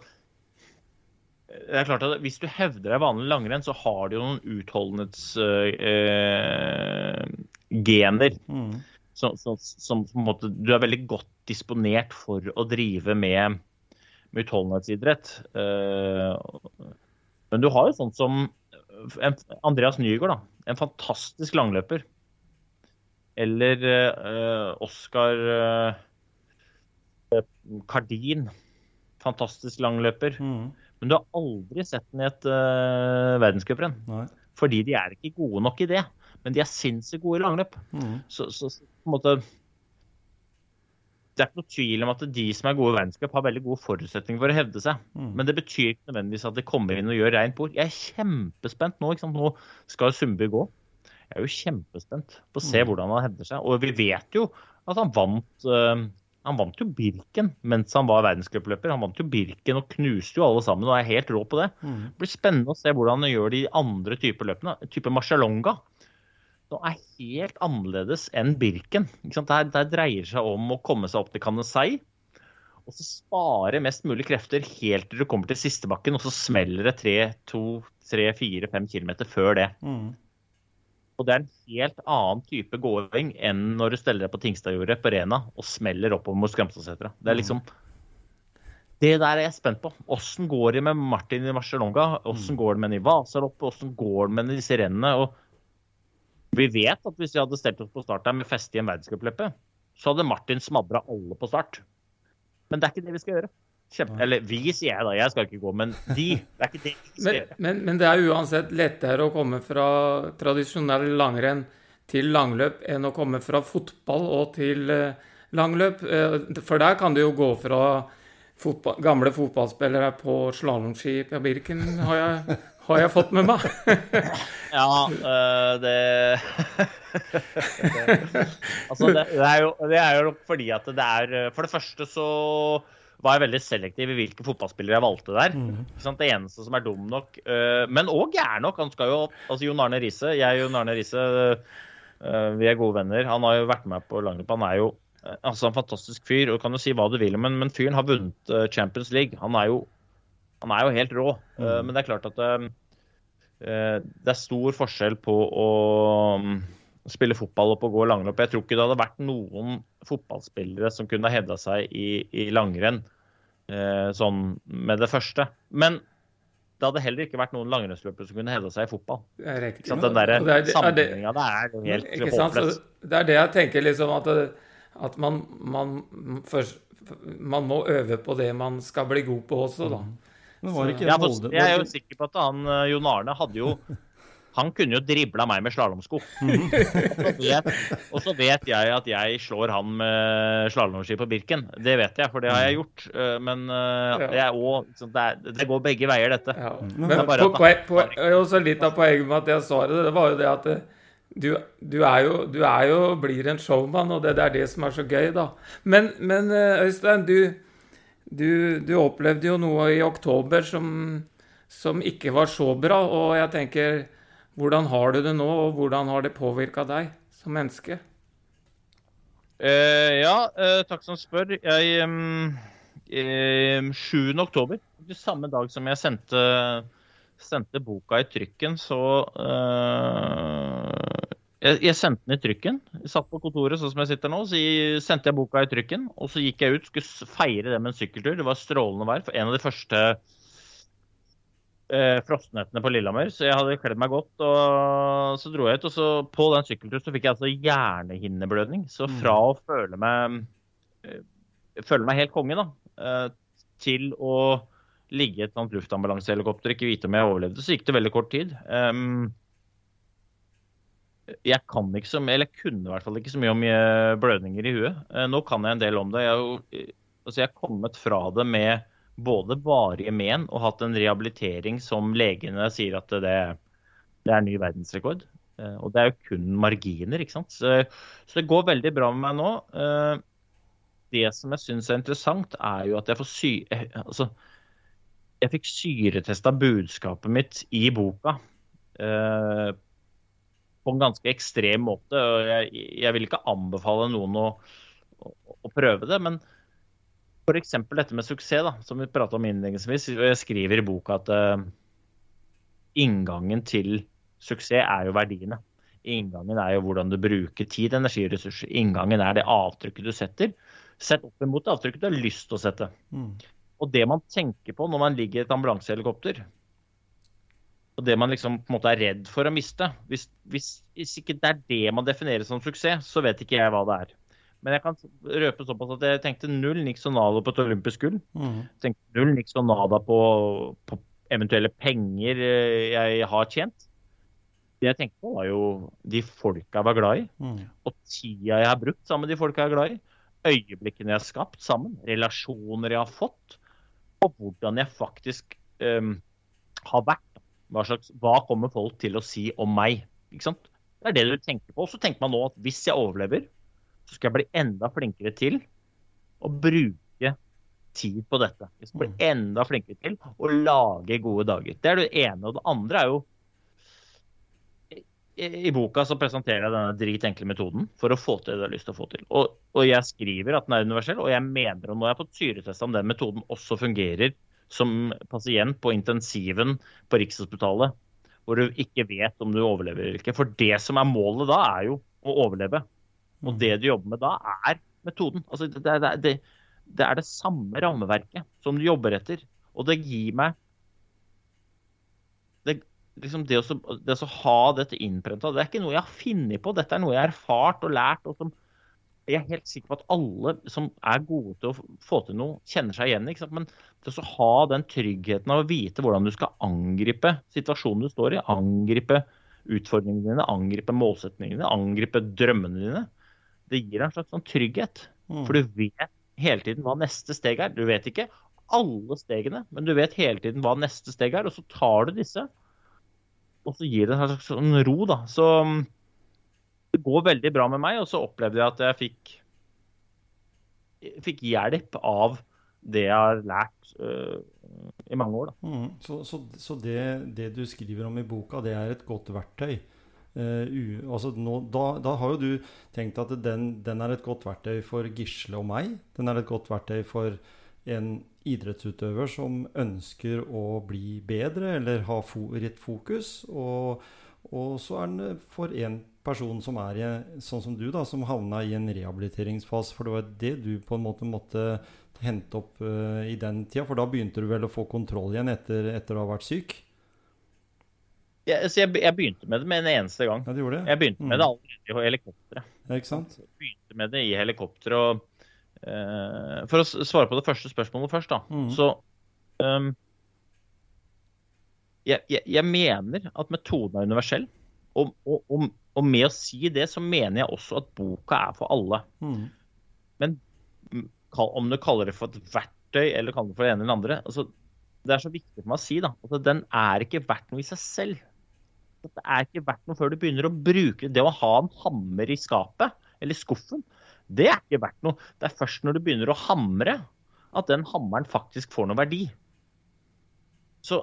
det er klart at Hvis du hevder deg vanlig langrenn, så har du jo noen utholdenhetsgener. Mm. som, så, som på en måte, du er veldig godt disponert for å drive med, med utholdenhetsidrett. Eh, men du har jo sånn som Andreas Nygaard, da. En fantastisk langløper. Eller uh, Oskar Kardin. Fantastisk langløper. Mm. Men du har aldri sett den i et uh, verdenscuprenn. Fordi de er ikke gode nok i det. Men de er sinnssykt gode i langløp. Mm. Så, så, så på en måte Det er ikke noe tvil om at de som er gode i verdenscup, har veldig gode forutsetninger for å hevde seg. Mm. Men det betyr ikke nødvendigvis at de kommer inn og gjør reint bord. Jeg er kjempespent nå. Nå skal Sundby gå. Jeg er jo kjempespent på å se Mm. hvordan han hevder seg. Og vi vet jo at han vant uh, han vant jo Birken mens han var verdenscupløper. Han vant jo Birken og knuste jo alle sammen og er helt rå på det. Mm. Det blir spennende å se hvordan han gjør de andre typer løpene. Type Marcialonga. Det er helt annerledes enn Birken. Ikke sant? Der, der dreier det seg om å komme seg opp til Canessei. Og så spare mest mulig krefter helt til du kommer til sistebakken, og så smeller det 3-4-5 km før det. Mm. Og det er en helt annen type gåing enn når du steller deg på Tingstadjordet på Rena og smeller oppover mot Skremselsetra. Det er liksom Det der er jeg spent på. Åssen går det med Martin i Marcialonga? Åssen går det med den i Vasaloppet? Åssen går det med disse rennene? Og vi vet at hvis vi hadde stelt oss på start der med feste i en verdencupløpet, så hadde Martin smadra alle på start. Men det er ikke det vi skal gjøre. Kjempe, eller vi, sier jeg da. Jeg skal ikke gå, men de. Det er ikke det vi skal Men, gjøre. men, men det er uansett lettere å komme fra tradisjonell langrenn til langløp enn å komme fra fotball og til eh, langløp. Eh, for der kan du jo gå fra fotball, gamle fotballspillere på slalåmski på Birken, har jeg, har jeg fått med meg. Ja, uh, det Altså, det, det, er jo, det er jo fordi at det er For det første så var jeg veldig selektiv i hvilke fotballspillere jeg valgte der. Mm. Det eneste som er dum nok, uh, men òg gæren nok Han skal jo Altså, Jon Arne Riise Jeg og Jon Arne Riise, uh, vi er gode venner. Han har jo vært med på langløp. Han er jo altså en fantastisk fyr. og kan jo si hva du vil, men, men fyren har vunnet Champions League. Han er jo, han er jo helt rå. Øh, men det er klart at Eh, det er stor forskjell på å mm, spille fotball og på å gå langløp. Jeg tror ikke det hadde vært noen fotballspillere som kunne hevda seg i, i langrenn eh, sånn med det første. Men det hadde heller ikke vært noen langrennsløpere som kunne hevda seg i fotball. Er riktig. Ikke? Den der Og det er- det- sammenligninga der helt Ikke håpløs. det er det jeg tenker, liksom, at, at man, man, først, man må øve på det man skal bli god på også, da. Men var det ikke Ja, Molde jeg er jo sikker på at han eh, Jon Arne hadde jo Han kunne jo dribla meg med slalåmsko. Mhm. og, så vet- jeg at jeg slår han med slalåmski på Birken. Det vet jeg, for det har jeg gjort. Eh, Men eh, jeg også, det, er, det går begge veier, dette. Ja. Men Men det er på, på, poe- også litt av poenget med at jeg sa det, det var jo det at du, du, er jo, du er jo blir en showman, og det, det er det som er så gøy, da. Men, men Øystein, du, du, du opplevde jo noe i oktober som, som ikke var så bra, og jeg tenker hvordan har du det nå, og hvordan har det påvirka deg som menneske? Eh, ja, eh, takk som spør. Jeg eh, 7. oktober, samme dag som jeg sendte, sendte boka i trykken, så eh, jeg, jeg sendte den i trykken. Jeg satt på kontoret sånn som jeg sitter nå, så jeg, sendte jeg boka i trykken. Og så gikk jeg ut, skulle feire det med en sykkeltur. Det var strålende vær. For en av de første eh, frostnettene på Lillehammer. Så jeg hadde kledd meg godt, og så dro jeg ut. Og så på den sykkelturen så fikk jeg altså hjernehinneblødning. Så fra å føle meg eh, føle meg helt konge, da, eh, til å ligge i et sånt luftambulansehelikopter, ikke vite om jeg overlevde, så gikk det veldig kort tid. Um, jeg kan ikke så mye, eller jeg kunne i hvert fall ikke så mye om eh, blødninger i huet. Eh, Nå kan jeg en del om det. Jeg eh, altså jeg er kommet fra det med både varige men og hatt en rehabilitering som legene sier at det, det er ny verdensrekord. Og det er jo kun marginer, ikke sant. Så, så det går veldig bra med meg nå. Det som jeg syns er interessant, er jo at jeg får sy... Altså, jeg fikk syretesta budskapet mitt i boka. På en ganske ekstrem måte. og Jeg, jeg vil ikke anbefale noen å, å, å prøve det, men f.eks. dette med suksess, da, som vi prata om innledningsvis. og Jeg skriver i boka at uh, inngangen til suksess er jo verdiene. Inngangen er jo hvordan du bruker tid, energi og ressurser. Inngangen er det avtrykket du setter. Sett opp imot det avtrykket du har lyst til å sette. Mm. Og det man tenker på når man ligger i et ambulansehelikopter, og det man liksom på en måte er redd for å miste hvis, hvis, hvis ikke det er det man definerer som suksess, så vet ikke jeg hva det er. Men jeg kan røpe såpass at jeg tenkte null niks og nada på et olympisk gull. Mm. Tenkte null niks og nada på, på eventuelle penger eh, jeg har tjent. Det jeg tenkte på, var jo de folka jeg var glad i, Mm. og tida jeg har brukt sammen med de folka jeg er glad i. Øyeblikkene jeg har skapt sammen, relasjoner jeg har fått, og hvordan jeg faktisk um, har vært. Hva, slags, hva kommer folk til å si om meg? Ikke sant? Det er det du tenker på. Og så tenker man nå at hvis jeg overlever, så skal jeg bli enda flinkere til å bruke tid på dette. Jeg skal bli enda flinkere til å lage gode dager. Det er det ene. Og det andre er jo i, boka så presenterer jeg denne dritenkle metoden for å få til det du har lyst til å få til. Og, og jeg skriver at den er universell, og jeg mener, og nå har jeg fått syretest om den metoden også fungerer som pasient på intensiven på Rikshospitalet, hvor du ikke vet om du overlever eller ikke. For det som er målet da, er jo å overleve. Og det du jobber med da, er metoden. Altså, det, det, det, det er det samme rammeverket som du jobber etter. Og det gir meg det, liksom det, å, det å ha dette innprenta, det er ikke noe jeg har funnet på. Dette er noe jeg har erfart og lært. og som jeg er helt sikker på at alle som er gode til å få til noe, kjenner seg igjen ikke sant? Men det å ha den tryggheten av å vite hvordan du skal angripe situasjonen du står i, angripe utfordringene dine, angripe målsetningene dine, angripe drømmene dine, det gir en slags sånn trygghet. Mm. For du vet hele tiden hva neste steg er. Du vet ikke alle stegene, men du vet hele tiden hva neste steg er, og så tar du disse. Og så gir det en slags sånn ro, da. Så det går veldig bra med meg, og så opplevde jeg at jeg fikk fikk hjelp av det jeg har lært uh, i mange år. Mm. Så, så, så det, det du skriver om i boka, det er et godt verktøy. Uh, altså nå, da, da har jo du tenkt at den, den er et godt verktøy for Gisle og meg. Den er et godt verktøy for en idrettsutøver som ønsker å bli bedre eller ha fo rett fokus. Og, og så er den for en person som er i, sånn som du, da, som havna i en rehabiliteringsfase. For det var det du på en måte måtte hente opp uh, i den tida. For da begynte du vel å få kontroll igjen etter, etter å ha vært syk? Jeg, så jeg, jeg begynte med det med en eneste gang. Ja, det? Jeg begynte med det allerede i helikopteret. Ja, ikke sant? Jeg begynte med det i helikopteret. Og, eh, for å svare på det første spørsmålet først, da. Mm. Så um, jeg, jeg, jeg mener at metoden er universell. Og, og, og, og med å si det, så mener jeg også at boka er for alle. Mm. Men om du kaller det for et verktøy eller kaller det for det ene eller andre altså, Det er så viktig for meg å si da, at den er ikke verdt noe i seg selv. At Det er ikke verdt noe før du begynner å bruke det. Det å ha en hammer i skapet eller skuffen, det er ikke verdt noe. Det er først når du begynner å hamre, at den hammeren faktisk får noe verdi. Så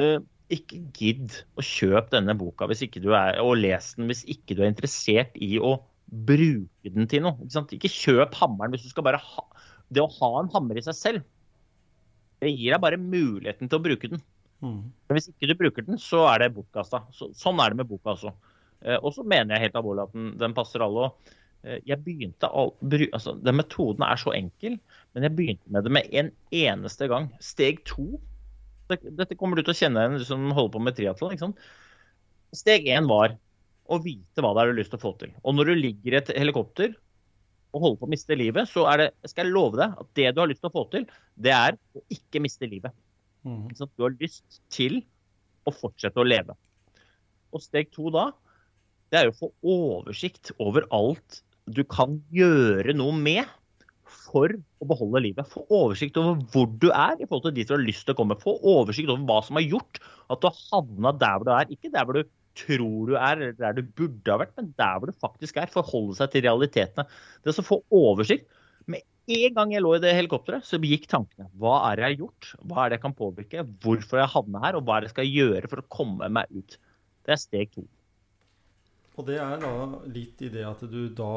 eh, ikke gidd å kjøpe denne boka hvis ikke du er, og les den hvis ikke du er interessert i å bruke den til noe. Ikke, sant? ikke kjøp hammeren hvis du skal bare ha Det å ha en hammer i seg selv, det gir deg bare muligheten til å bruke den. Mm. Men hvis ikke du bruker den, så er det bortkasta. Så, sånn er det med boka også. Eh, og så mener jeg helt alvorlig at den, den passer alle. Og, eh, jeg begynte all, bry, altså, Den metoden er så enkel, men jeg begynte med det med en eneste gang. Steg to Dette kommer du til å kjenne igjen, du som holder på med triatlon. Steg én var å vite hva det er du har lyst til å få til. Og når du ligger i et helikopter og holder på å miste livet, så er det, skal jeg love deg at det du har lyst til å få til, det er å ikke miste livet. Mm. Du har lyst til å fortsette å leve. Og steg to da, det er jo å få oversikt over alt du kan gjøre noe med for å beholde livet. Få oversikt over hvor du er i forhold til dit du har lyst til å komme. Få oversikt over hva som har gjort at du har havna der hvor du er. Ikke der hvor du tror du er, eller der du burde ha vært, men der hvor du faktisk er. Forholde seg til realitetene. Det å få oversikt. Med en gang jeg lå i det helikopteret, så gikk tankene. Hva er det jeg har gjort? Hva er det jeg kan påvirke? Hvorfor jeg havna her? Og hva er det jeg skal gjøre for å komme meg ut? Det er steg to. Og det er da litt i det at du da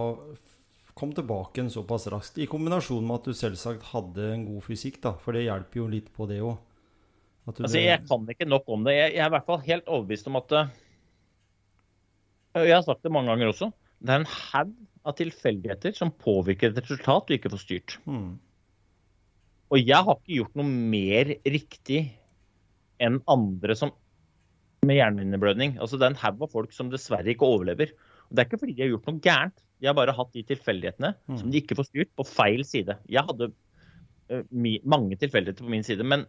kom tilbake igjen såpass raskt, i kombinasjon med at du selvsagt hadde en god fysikk, da, for det hjelper jo litt på det òg. Altså, jeg kan ikke nok om det. Jeg, jeg er i hvert fall helt overbevist om at eh, Jeg har sagt det mange ganger også. Det er en haug av tilfeldigheter som påvirker et resultat du ikke får styrt. mm. Og jeg har ikke gjort noe mer riktig enn andre som med hjernehinnebblødning. Altså, det er en haug av folk som dessverre ikke overlever. Og det er ikke fordi de har gjort noe gærent. De har bare hatt de tilfeldighetene som de ikke får styrt, på feil side. Jeg hadde eh, mange tilfeldigheter på min side, men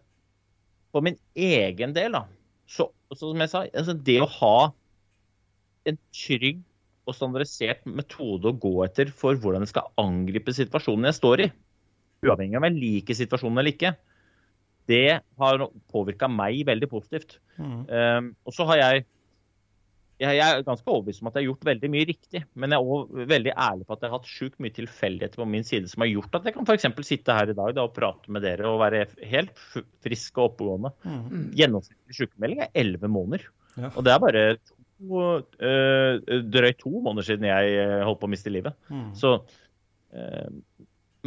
for min egen del, da, så, så som jeg sa, altså det å ha en trygg og standardisert metode å gå etter for hvordan jeg skal angripe situasjonen jeg står i, uavhengig av om jeg liker situasjonen eller ikke, det har påvirka meg veldig positivt. Mm. Um, og så har jeg, jeg Jeg er ganske overbevist om at jeg har gjort veldig mye riktig, men jeg er også veldig ærlig på at jeg har hatt sjukt mye tilfeldigheter på min side som har gjort at jeg kan f.eks. sitte her i dag da, og prate med dere og være helt frisk og oppegående. Mm. Gjennomsnittlig sykemelding er elleve måneder. Ja. Og det er bare to, øh, drøyt to måneder siden jeg øh, holdt på å miste livet. Mm. Så, øh,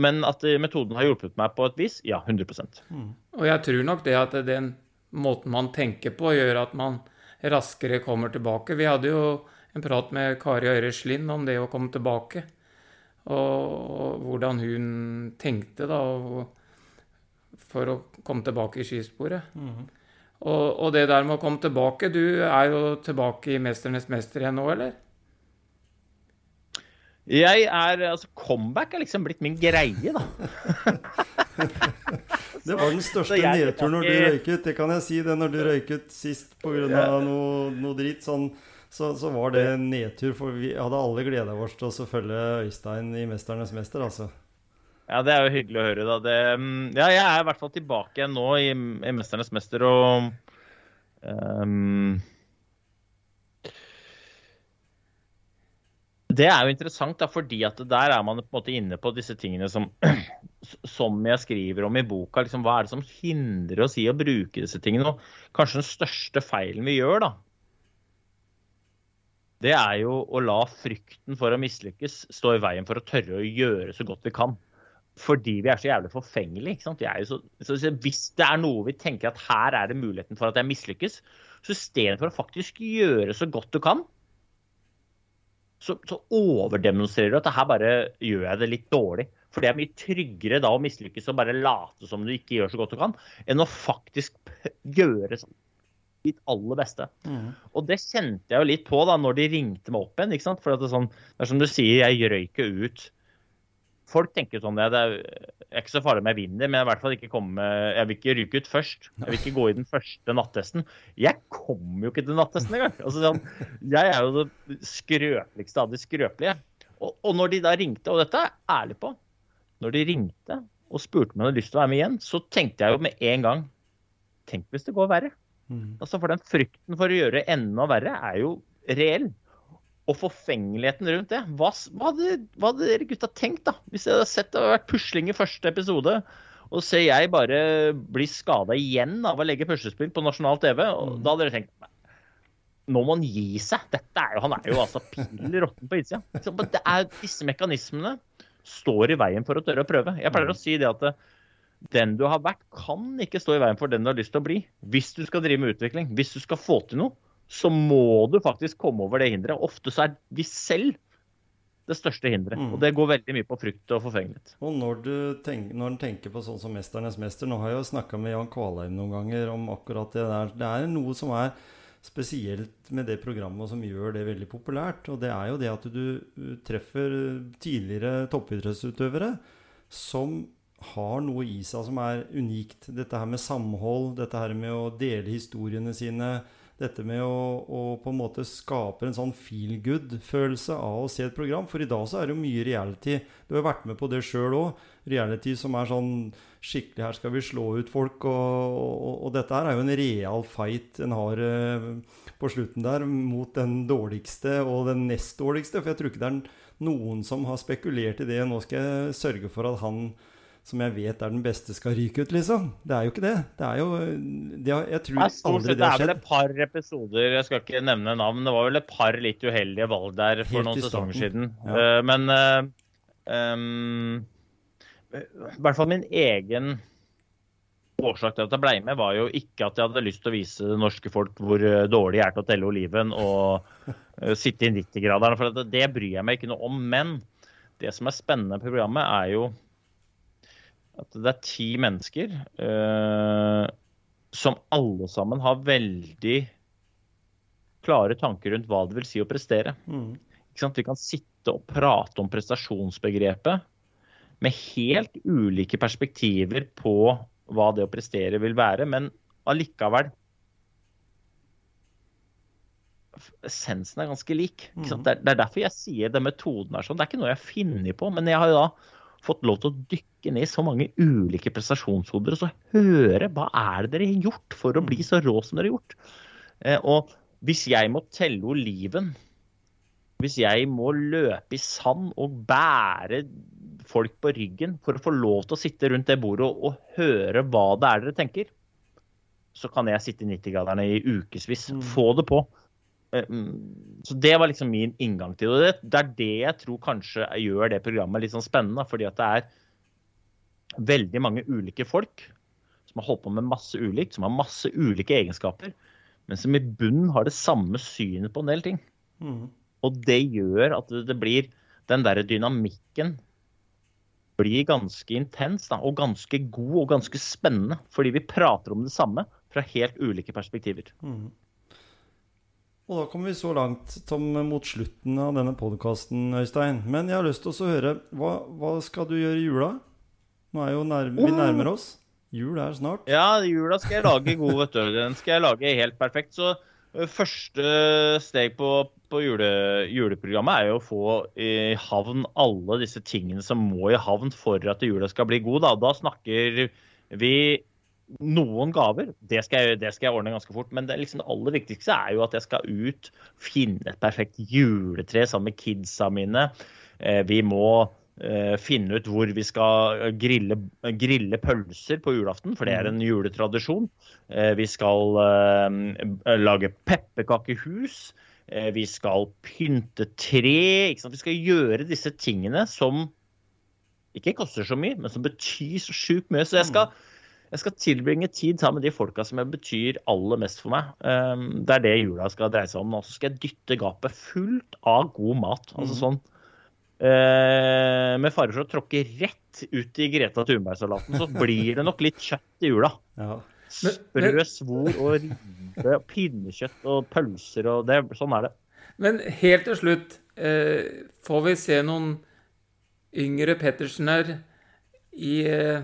men at metoden har hjulpet meg på et vis, ja, 100 Mm. Og jeg tror nok det at den måten man tenker på, gjør at man raskere kommer tilbake. Vi hadde jo en prat med Kari Øyre Slind om det å komme tilbake. Og, og hvordan hun tenkte da for å komme tilbake i skisporet. Mm. Og, og det der med å komme tilbake Du er jo tilbake i 'Mesternes mester' igjen nå, eller? Jeg er, altså Comeback er liksom blitt min greie, da. Det var den største nedturen når du røyket. Det kan jeg si, det når du røyket sist pga. Noe, noe dritt. Sånn, så, så var det en nedtur, for vi hadde alle gleda oss til å følge Øystein i 'Mesternes mester', altså. Ja, Det er jo hyggelig å høre. da. Det, mm, ja, jeg er i hvert fall tilbake igjen nå i, i 'Mesternes mester' og um, Det er jo interessant, da, fordi at der er man på en måte inne på disse tingene som, som jeg skriver om i boka. Liksom, hva er det som hindrer oss i å bruke disse tingene? Og kanskje den største feilen vi gjør, da, det er jo å la frykten for å mislykkes stå i veien for å tørre å gjøre så godt vi kan. Fordi vi er så jævlig forfengelige. ikke sant? Så, så, Hvis det er noe vi tenker at her er det muligheten for at jeg mislykkes, så istedenfor å faktisk gjøre så godt du kan, så, så overdemonstrerer du at her bare gjør jeg det litt dårlig. For det er mye tryggere da å mislykkes og bare late som du ikke gjør så godt du kan, enn å faktisk gjøre sånn ditt aller beste. Mm. Og det kjente jeg jo litt på da når de ringte meg opp igjen. ikke sant? For det, er sånn, det er som du sier, jeg røyker ut. Folk tenker sånn det er er ikke så farlig om jeg vinner, men jeg, i hvert fall ikke komme, jeg vil ikke ryke ut først. Jeg vil ikke gå i den første nattesten. Jeg kommer jo ikke til nattesten engang. Altså, sånn, jeg er jo det skrøpeligste av de skrøpelige. Og, og når de da ringte, og dette er jeg ærlig på, når de ringte og spurte om jeg hadde lyst til å være med igjen, så tenkte jeg jo med en gang Tenk hvis det går verre. Mm. Altså For den frykten for å gjøre det enda verre er jo reell. Og forfengeligheten rundt det. Hva, hva, hadde, hva hadde dere gutta tenkt, da? Hvis jeg hadde sett det hadde vært pusling i første episode, og ser jeg bare bli skada igjen av å legge puslespill på nasjonal TV, og Mm. da hadde dere tenkt nå må han gi seg. Dette er jo, han er jo altså pill råtten på innsida. Det er, disse mekanismene står i veien for å tørre å prøve. Jeg pleier å si det at den du har vært, kan ikke stå i veien for den du har lyst til å bli. Hvis du skal drive med utvikling, hvis du skal få til noe, så må du faktisk komme over det hinderet. Ofte så er vi selv det største hinderet. Mm. Og det går veldig mye på frykt og forfengelighet. Og når du tenker, når tenker på sånn som 'Mesternes mester' Nå har jeg jo snakka med Jan Kvalheim noen ganger om akkurat det der. Det er noe som er spesielt med det programmet som gjør det veldig populært. Og det er jo det at du treffer tidligere toppidrettsutøvere som har noe i seg som er unikt. Dette her med samhold, dette her med å dele historiene sine. Dette med å, å på en måte skape en sånn feel good-følelse av å se et program. For i dag så er det jo mye reality. Du har vært med på det sjøl òg. Reality som er sånn skikkelig Her skal vi slå ut folk. Og, og, og dette her er jo en real fight en har uh, på slutten der mot den dårligste og den nest dårligste. For jeg tror ikke det er noen som har spekulert i det. Nå skal jeg sørge for at han som jeg vet er den beste, skal ryke ut, liksom. Det er jo ikke det. Det er jo det har, Jeg tror Nei, aldri det har det det er vel et par episoder, jeg skal ikke nevne navn, det var vel et par litt uheldige valg der for Helt noen sesonger siden. Ja. Uh, men uh, em, i hvert fall min egen årsak til at jeg ble med, var jo ikke at jeg hadde lyst til å vise det norske folk hvor eh, dårlig jeg er til å telle oliven og eh, sitte i 90-graderen. For det, det bryr jeg meg ikke noe om. Men det som er spennende med programmet, er jo at det er ti mennesker eh, som alle sammen har veldig klare tanker rundt hva det vil si å prestere. Mm. Ikke sant? Vi kan sitte og prate om prestasjonsbegrepet med helt ulike perspektiver på hva det å prestere vil være, men allikevel Essensen er ganske lik. Sant? Det, er, er derfor jeg sier den metoden er sånn. Det er ikke noe jeg har funnet på, men jeg har jo da fått lov til å dykke ned i så mange ulike prestasjonshoder og så høre hva er det dere har gjort for å bli så rå som dere har gjort. Eh, og hvis jeg må telle oliven hvis jeg må løpe i sand og bære folk på ryggen for å få lov til å sitte rundt det bordet og, og høre hva det er dere tenker, så kan jeg sitte i 90-graderne i ukevis. Få det på. Eh, mm, Så det var liksom min inngang til det. Det er det jeg tror kanskje gjør det programmet litt sånn spennende. Fordi at det er veldig mange ulike folk som har holdt på med masse ulikt, som har masse ulike egenskaper, men som i bunnen har det samme synet på en del ting. Mm. Og det gjør at det, blir den der dynamikken blir ganske intens da, og ganske god og ganske spennende. Fordi vi prater om det samme fra helt ulike perspektiver. Mm. Og da kommer vi så langt Tom, mot slutten av denne podkasten, Øystein. Men jeg har lyst til å høre hva, hva skal du gjøre i jula? Nå er jo nærme, vi nærmer oss. Jul er snart. Ja, jula skal jeg lage god, vet du. Den skal jeg lage helt perfekt. Så første steg på, på jule, juleprogrammet er jo å få i havn alle disse tingene som må i havn for at jula skal bli god. Da, da snakker vi noen gaver. Det skal, jeg, det skal jeg ordne ganske fort. Men det, liksom, aller viktigste er jo at jeg skal ut, finne et perfekt juletre sammen med kidsa mine. Eh, vi må finne ut hvor vi skal grille, grille pølser på julaften, for det er en juletradisjon. Eh, vi skal eh, lage pepperkakehus. Eh, vi skal pynte tre. Ikke sant? Vi skal gjøre disse tingene som ikke koster så mye, men som betyr så sjukt mye. Så jeg skal, jeg skal tilbringe tid sammen med de folka som betyr aller mest for meg. Det er det jula skal dreie seg om. Og så skal jeg dytte gapet fullt av god mat. Altså sånn eh, Med fare for å tråkke rett ut i Greta Thunberg-salaten, så blir det nok litt kjøtt i jula. Ja. Sprø svor og og pinnekjøtt og pølser og det. Sånn er det. Men helt til slutt, eh, får vi se noen yngre Pettersener i, eh,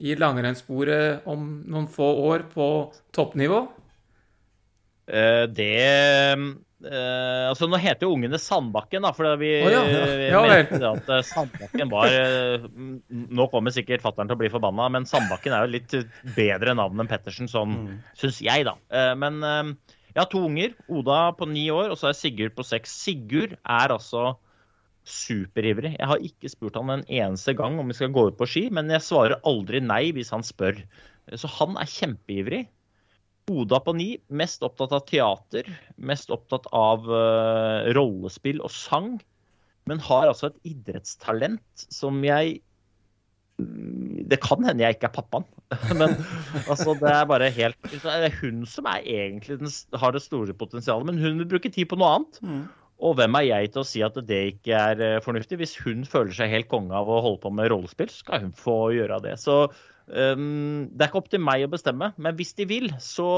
i langrennssporet om noen få år på toppnivå? Eh, det eh, Altså, nå heter jo ungene Sandbakken, da, for vi, oh, ja, vi ja mente at eh, Sandbakken var uh, Nå kommer sikkert fattern til å bli forbanna, men Sandbakken er jo litt bedre navn enn Pettersen, sånn Mm. syns jeg, da. Uh, men jeg har to unger. Oda på ni år, og så er Sigurd på seks. Sigurd er altså superivrig. Jeg har ikke spurt han en eneste gang om vi skal gå ut på ski, men jeg svarer aldri nei hvis han spør. Så han er kjempeivrig. Hoda på ni, mest opptatt av teater, mest opptatt av uh, rollespill og sang. Men har altså et idrettstalent som jeg mm, Det kan hende jeg ikke er pappaen, men altså, det er bare helt Det er hun som er egentlig den, har det store potensialet, men hun vil bruke tid på noe annet. Mm. Og hvem er jeg til å si at det ikke er eh, fornuftig? Hvis hun føler seg helt konge av å holde på med rollespill, så skal hun få gjøre det. Så um, det er ikke opp til meg å bestemme, men hvis de vil, så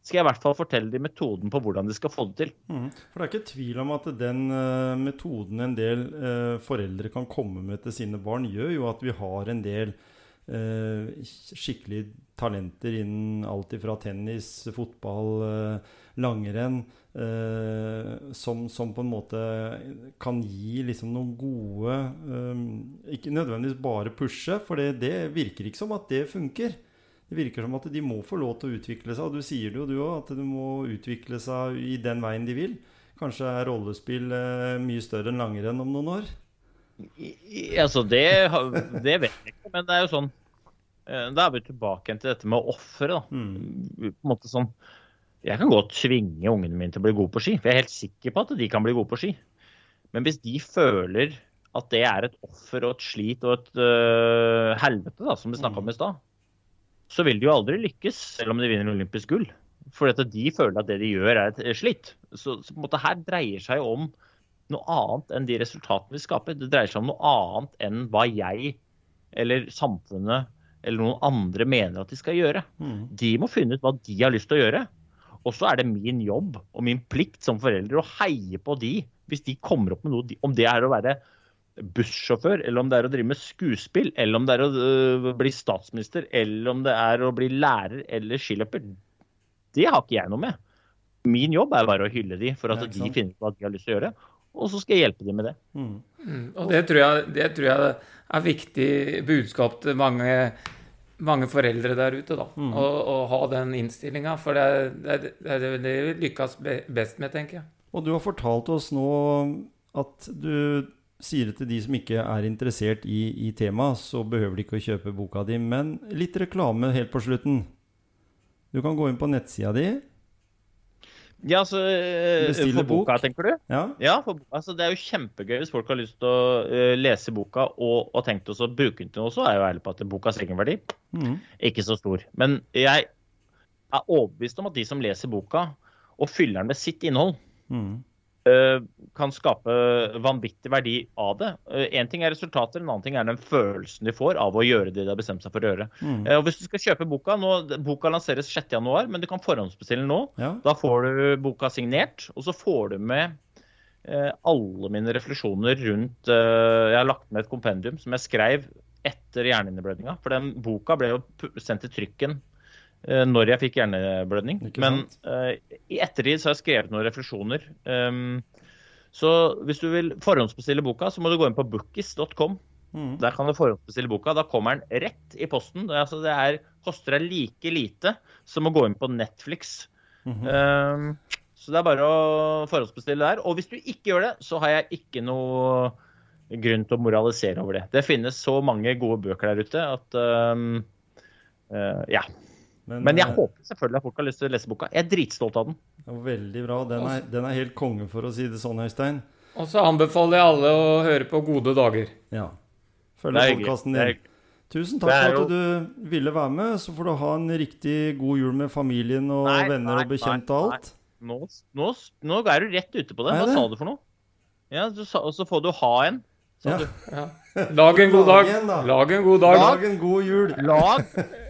skal jeg i hvert fall fortelle dem metoden på hvordan de skal få det til. Mm. For det er ikke tvil om at den uh, metoden en del uh, foreldre kan komme med til sine barn, gjør jo at vi har en del skikkelig talenter innen alt ifra tennis, fotball, eh, langrenn, eh, som, som på en måte kan gi liksom noen gode eh, Ikke nødvendigvis bare pushe, for det, det virker ikke som at det funker. Det virker som at de må få lov til å utvikle seg, og du sier det jo du òg, at de må utvikle seg i den veien de vil. Kanskje er rollespill eh, mye større enn langrenn om noen år? I, altså, det, det vet jeg ikke, men det er jo sånn eh, Da er vi tilbake til dette med ofre, da. Mm. På en måte sånn Jeg kan godt tvinge ungene mine til å bli gode på ski, for jeg er helt sikker på at de kan bli gode på ski. Men hvis de føler at det er et offer og et slit og et uh, helvete, da, som vi snakka om i stad, så vil de jo aldri lykkes, selv om de vinner olympisk gull. For at de føler at det de gjør, er et slitt. Så, så her dreier seg om noe annet enn de resultatene vi skaper. Det dreier seg om noe annet enn hva jeg eller samfunnet eller noen andre mener at de skal gjøre. Mm. De må finne ut hva de har lyst til å gjøre. Og så er det min jobb og min plikt som forelder å heie på de hvis de kommer opp med noe. Om det er å være bussjåfør, eller om det er å drive med skuespill, eller om det er å øh, bli statsminister, eller om det er å bli lærer eller skiløper. Det har ikke jeg noe med. Min jobb er bare å hylle de for at de finner ut hva de har lyst til å gjøre. Og så skal jeg hjelpe dem med det. Mm. Mm, Og det tror, jeg, det tror jeg er viktig budskap til mange, mange foreldre der ute. da, Mm. å, å ha den innstillinga. For det er det, det det vi lykkes best med, tenker jeg. Og du har fortalt oss nå at du sier det til de som ikke er interessert i, i temaet, så behøver de ikke å kjøpe boka di. Men litt reklame helt på slutten. Du kan gå inn på nettsida di. Ja, så øh, Bestille For boka, bok. tenker du? Ja. Ja, for, altså, det er jo kjempegøy hvis folk har lyst til å uh, lese boka og, og tenkt oss å bruke den til noe. Så er jeg jo ærlig på at bokas egenverdi Mm. ikke så stor. Men jeg er overbevist om at de som leser boka og fyller den med sitt innhold, Mm. Eh, kan skape vanvittig verdi av det. Én ting er resultater, en annen ting er den følelsen de får av å gjøre det de har bestemt seg for å gjøre. Mm. Eh, og hvis du skal kjøpe boka nå, Boka lanseres 6.1, men du kan forhåndsbestille nå. Ja. Da får du boka signert, og så får du med eh, alle mine refleksjoner rundt eh, Jeg har lagt med et kompendium som jeg skrev etter hjernehinneblødninga. For den boka ble jo sendt til trykken eh, når jeg fikk hjerneblødning. Men eh, i ettertid så har jeg skrevet noen refleksjoner. Um, så hvis du vil forhåndsbestille boka, så må du gå inn på bookis.com. Mm. Der kan du forhåndsbestille boka. Da kommer den rett i posten. Det, altså, det er, koster deg like lite som å gå inn på Netflix. Mhm. Um, så det er bare å forhåndsbestille der. Og hvis du ikke gjør det, så har jeg ikke noe grunn til å moralisere over det. Det finnes så mange gode bøker der ute at um, uh, Ja. Men jeg eh, håper selvfølgelig at folk har lyst til å lese boka. Jeg er dritstolt av den. Veldig bra. Den er, den er helt konge, for å si det sånn, Øystein. Og så anbefaler jeg alle å høre på Gode dager. Ja. Følg podkasten din. Tusen takk for at du ville være med. Så får du ha en riktig god jul med familien og Nei, venner nei, og bekjente og nei, alt. Nå, nå, nå er du rett ute på det. Hva det? sa du for noe? Ja, du sa, Og så får du ha en. Sa Ja. du. Ja. Lag en god dag. Lag en god dag. Lag en god jul. Lag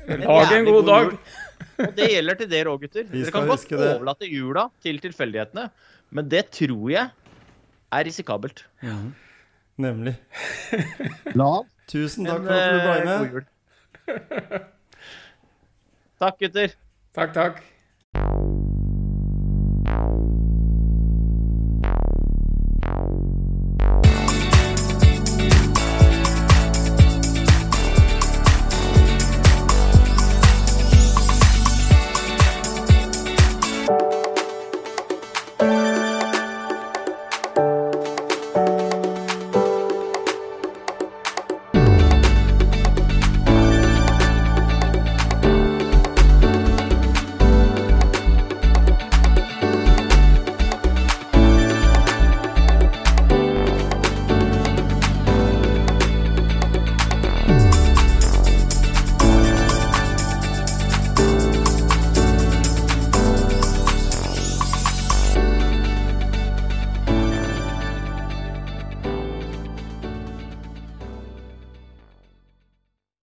Lag en god dag. Og det gjelder til dere òg, gutter. Dere kan godt overlate jula til tilfeldighetene, men det tror jeg er risikabelt. Nemlig. Lag Tusen takk en for at du ble eh, med. god jul. Takk, gutter. Takk, takk.